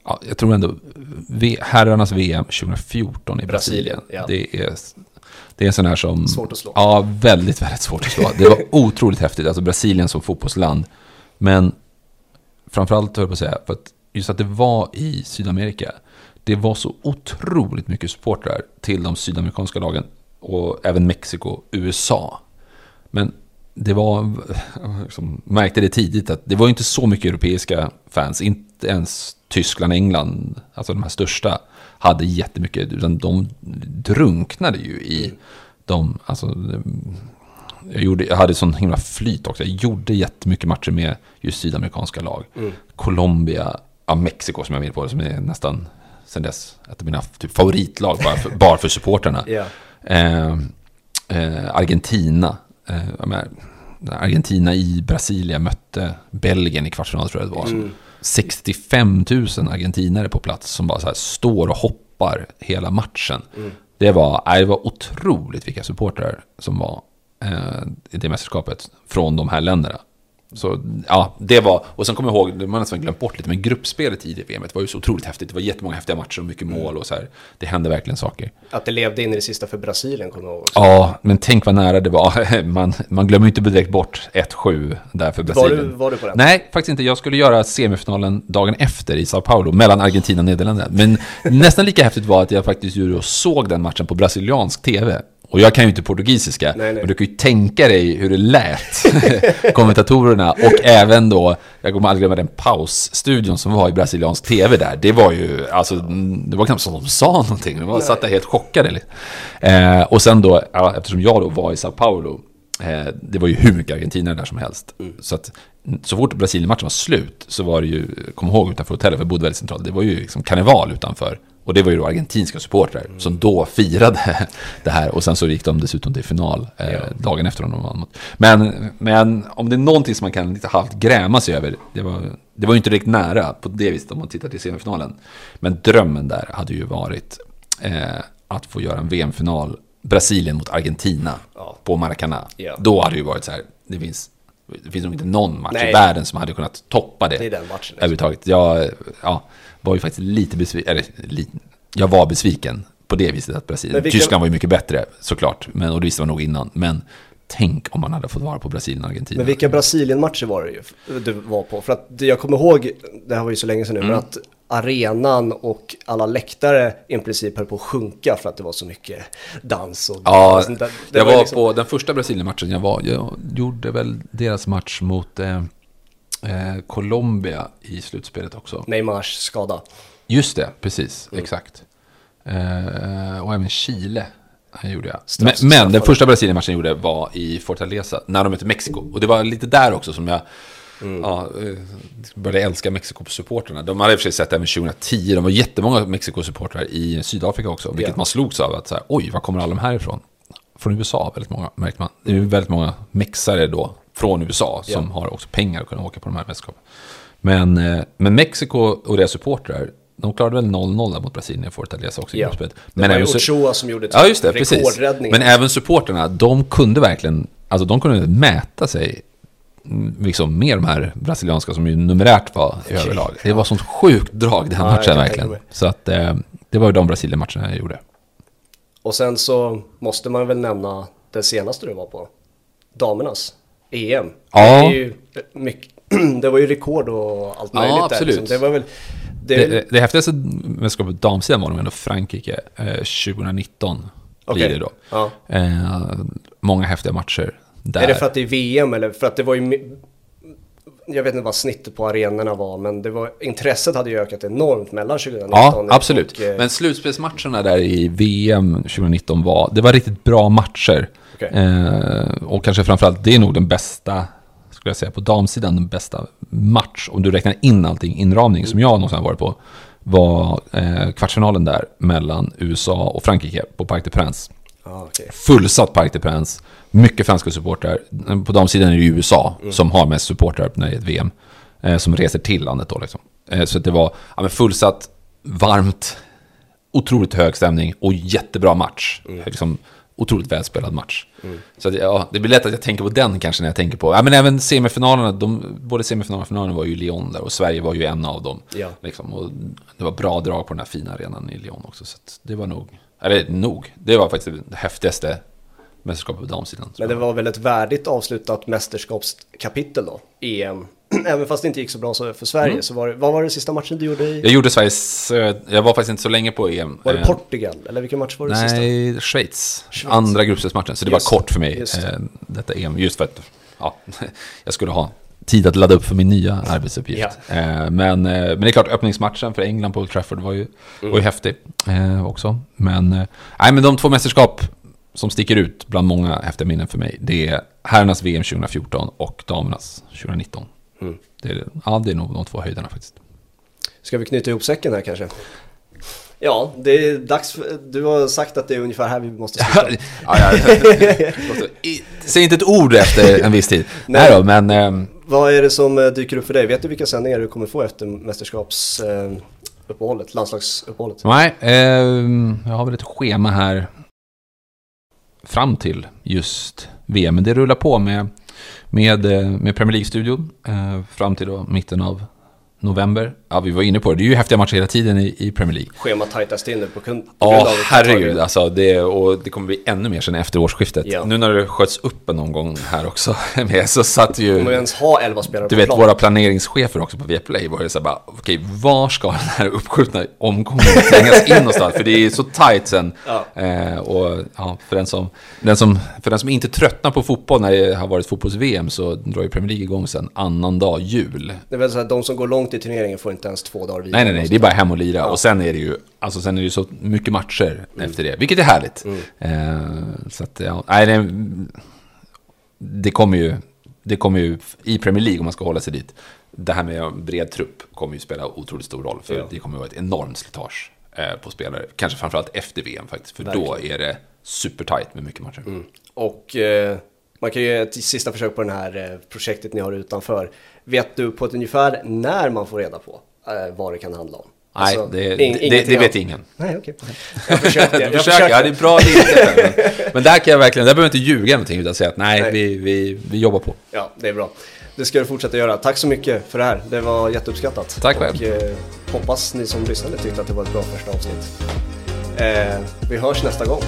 ja, jag tror ändå herrarnas VM 2014 i Brasilien. Brasilien, ja. Det är det är en sån här som... Svårt att slå. Ja, väldigt, väldigt svårt att slå. Det var [LAUGHS] otroligt häftigt, alltså Brasilien som fotbollsland. Men framförallt höll jag på att säga, för att just att det var i Sydamerika. Det var så otroligt mycket supportrar till de sydamerikanska lagen. Och även Mexiko, USA. Men det var, [LAUGHS] liksom, märkte det tidigt att det var inte så mycket europeiska fans. Inte ens Tyskland, England, alltså de här största, hade jättemycket. Utan de drunknade ju i de, alltså, jag, gjorde, jag hade sån himla flyt också. Jag gjorde jättemycket matcher med just sydamerikanska lag. Colombia, ja, Mexiko som jag inne på, som är nästan sen dess ett av mina typ, favoritlag bara för, [LAUGHS] bara för supporterna. Ja. Eh, eh, Argentina. Eh, menar, Argentina i Brasilien mötte Belgien i kvartsfinal tror jag det var. Mm. 65 000 argentinare på plats som bara så här står och hoppar hela matchen. Mm. Det, var, det var otroligt vilka supportrar som var eh, i det mästerskapet från de här länderna. Så ja, det var, och sen kommer jag ihåg, det har man nästan glömt bort lite, men gruppspelet i det VMet var ju så otroligt häftigt. Det var jättemånga häftiga matcher och mycket mål och så här. Det hände verkligen saker. Att det levde in i det sista för Brasilien kommer jag ihåg också. Ja, men tänk vad nära det var. [LAUGHS] Man, man glömmer ju inte direkt bort 1-7 där för var, Brasilien. du, var du på den? Nej, faktiskt inte. Jag skulle göra semifinalen dagen efter i Sao Paulo, mellan Argentina och Nederländerna. Men [LAUGHS] nästan lika häftigt var att jag faktiskt såg den matchen på brasiliansk tv. Och jag kan ju inte portugisiska, Nej, nej. men du kan ju tänka dig hur det lät. [LAUGHS] kommentatorerna och även då, jag kommer aldrig glömma den pausstudion som var i brasiliansk tv där. Det var ju, alltså, det var knappt som de sa någonting. De var satt där helt chockade. liksom. Eh, och sen då, eftersom jag då var i Sao Paulo, eh, det var ju hur mycket argentinare där som helst. Så att så fort Brasilien-matchen var slut så var det ju, kom ihåg utanför hotellet, för jag bodde väldigt centralt, det var ju liksom karneval utanför. Och det var ju då argentinska supportrar som då firade det här. Och sen så gick de dessutom till final eh, dagen efter de vann. mot- Men, men om det är någonting som man kan lite halvt gräma sig över, det var, det var ju inte riktigt nära på det viset om man tittar till semifinalen. Men drömmen där hade ju varit eh, att få göra en VM-final, Brasilien mot Argentina Ja. på Maracanã. Ja. Då hade det ju varit så här, det finns, det finns nog inte någon match Nej. i världen som hade kunnat toppa det. Det är den matchen, liksom. Överhuvudtaget. Jag ja, var ju faktiskt lite besviken, eller li, jag var besviken på det viset att Brasilien, vilka- Tyskland var ju mycket bättre såklart, men, och det visste man nog innan. Men tänk om man hade fått vara på Brasilien och Argentina. Men vilka Brasilien-matcher var det ju du var på? För att jag kommer ihåg, det här var ju så länge sedan nu, Mm. men att arenan och alla läktare i princip höll på att sjunka för att det var så mycket dans och Ja, sånt där. Det jag ju var liksom- på den första Brasilien-matchen jag var. Jag gjorde väl deras match mot eh, eh, Colombia i slutspelet också. Neymars skada. Just det, precis, Mm. exakt. Eh, och även Chile eh, gjorde jag. Straff- Men, men den första Brasilien-matchen jag gjorde var i Fortaleza, när de mötte Mexiko. Och det var lite där också som jag Mm. ja, eh, började älska Mexiko-supporterna. De hade i och för sig sett även 2010, de var jättemånga Mexiko-supportrar i Sydafrika också. Vilket Ja. man slogs av, att så här, oj, var kommer alla de här ifrån? Från USA, väldigt många, märkte man. Det är väldigt många mexare då, från USA, som har också pengar att kunna åka på de här mästerskapen. Men, eh, men Mexiko och deras supportrar, de klarade väl 0-0 där mot Brasilien i Fortaleza också i gruppspelet. Det var ju Ochoa som gjorde Ja, just det, precis. Men även supporterna, de kunde verkligen, alltså de kunde mäta sig liksom med de här brasilianska som ju numerärt var i överlag. Det var sånt sjukt drag den Ja, matchen verkligen. Så att eh, det var ju de Brasilien-matcherna jag gjorde. Och sen så måste man väl nämna den senaste du var på. Damernas EM. Ja. Det, är ju mycket, [CLEARS THROAT] det var ju rekord och allt Ja, möjligt där. absolut. Liksom. Det var väl... Det, Det, det, det häftigaste mästerskapet på damsidan var nog ändå Frankrike eh, 2019. Blir Okej. det då. Ja. Eh, många häftiga matcher där. Är det för att det är VM eller för att det var ju... Jag vet inte vad snittet på arenorna var, men det var, intresset hade ju ökat enormt mellan 2019 Ja, absolut. och... eh, Men slutspelsmatcherna där i VM 2019 var, det var riktigt bra matcher. Okej. Eh, och kanske framförallt, det är nog den bästa, skulle jag säga, på damsidan, den bästa match, om du räknar in allting, inramning, som jag någonsin har varit på, var eh, kvartsfinalen där mellan USA och Frankrike på Parc des Princes. Ja, okej. Fullsatt Parc des Princes, mycket franska supportrar. På damsidan är det USA som har mest supportrar när det är ett VM. Eh, som reser till landet då liksom. Eh, så att det var ja, men fullsatt, varmt, otroligt hög stämning och jättebra match. Liksom, otroligt välspelad match. Så att, ja, det blir lätt att jag tänker på den kanske när jag tänker på, ja men även semifinalerna, de, både semifinalerna och finalen var ju Lyon där och Sverige var ju en av dem. Ja. Liksom, och det var bra drag på den här fina arenan i Lyon också. Så att det var nog, eller nog, det var faktiskt det häftigaste mästerskapet på damsidan. Men det var väl ett värdigt avslutat mästerskapskapitel då, EM. [CLEARS THROAT] Även fast det inte gick så bra för Sverige, Mm. så var det, vad var det sista matchen du gjorde i? Jag gjorde Sveriges, eh, jag var faktiskt inte så länge på EM. Var det Eh, Portugal? Eller vilken match var det sista? Nej, Schweiz. Schweiz. Andra gruppspelsmatchen. Så det Just var kort för mig, det. eh, detta EM. Just för att ja, [LAUGHS] jag skulle ha tid att ladda upp för min nya arbetsuppgift. Eh, men, men det är klart, öppningsmatchen för England på Old Trafford var ju, var ju häftig också. Men, nej, men de två mästerskap som sticker ut bland många häftiga minnen för mig, det är herrarnas VM 2014 och damernas 2019. Mm. Det, är, ja, det är nog de två höjderna faktiskt. Ska vi knyta ihop säcken här kanske? Ja, det är dags för, Du har sagt att det är ungefär här vi måste sluta. [LAUGHS] ja, ja. [LAUGHS] Säg inte ett ord efter en viss tid. [LAUGHS] Nej, då, men... ehm, Vad är det som eh, dyker upp för dig? Vet du vilka sändningar du kommer få efter mästerskapsuppehållet, landslagsuppehållet? Nej, ehm, jag har väl ett schema här fram till just VM. Men det rullar på med, med, eh, med Premier League-studion eh, fram till då mitten av november ja, vi var inne på det, det är ju häftiga matcher hela tiden i, i Premier League. Schemat tajtas till nu på, Ja, grund av herregud. Alltså det, och det kommer bli ännu mer sen efter årsskiftet. Ja. Nu när det sköts upp en omgång här också [LAUGHS] med, så satt ju... Kommer vi ens ha 11 spelare Du vet, plan? våra planeringschefer också på Viaplay var ju så här bara, okej, var ska den här uppskjutna omgången trängas in någonstans? För det är så tajt sen. Ja. Eh, och ja, för den, som, den som, för den som inte tröttnar på fotboll när det har varit fotbolls-VM så drar ju Premier League igång sen annan dag, jul. Det är väl så att de som går långt i turneringen får inte ens två dagar vila. Nej, nej, nej, det är bara hem och lira. Och sen är det ju, alltså sen är det så mycket matcher efter det, vilket är härligt. Eh, så att, ja, nej, det, det kommer ju, det kommer ju, i Premier League om man ska hålla sig dit, det här med bred trupp kommer ju spela otroligt stor roll. För Ja. det kommer att vara ett enormt slitage eh, på spelare. Kanske framförallt efter VM faktiskt, för då är det supertight med mycket matcher. Och eh, man kan ju göra ett sista försök på det här eh, projektet ni har utanför. Vet du på ett ungefär när man får reda på eh, vad det kan handla om? Nej, Alltså, det, det, det, vet ingen. Nej, okej. Jag försökte. Jag Jag försöker, försökte. ja, det är bra lite. Men, [LAUGHS] men där kan jag verkligen, där behöver jag inte ljuga någonting utan säga att nej, Nej. Vi, vi, vi jobbar på. Ja, det är bra. Det ska du fortsätta göra. Tack så mycket för det här. Det var jätteuppskattat. Tack själv. Och eh, hoppas ni som lyssnade tyckte att det var ett bra första avsnitt. Eh, vi hörs nästa gång.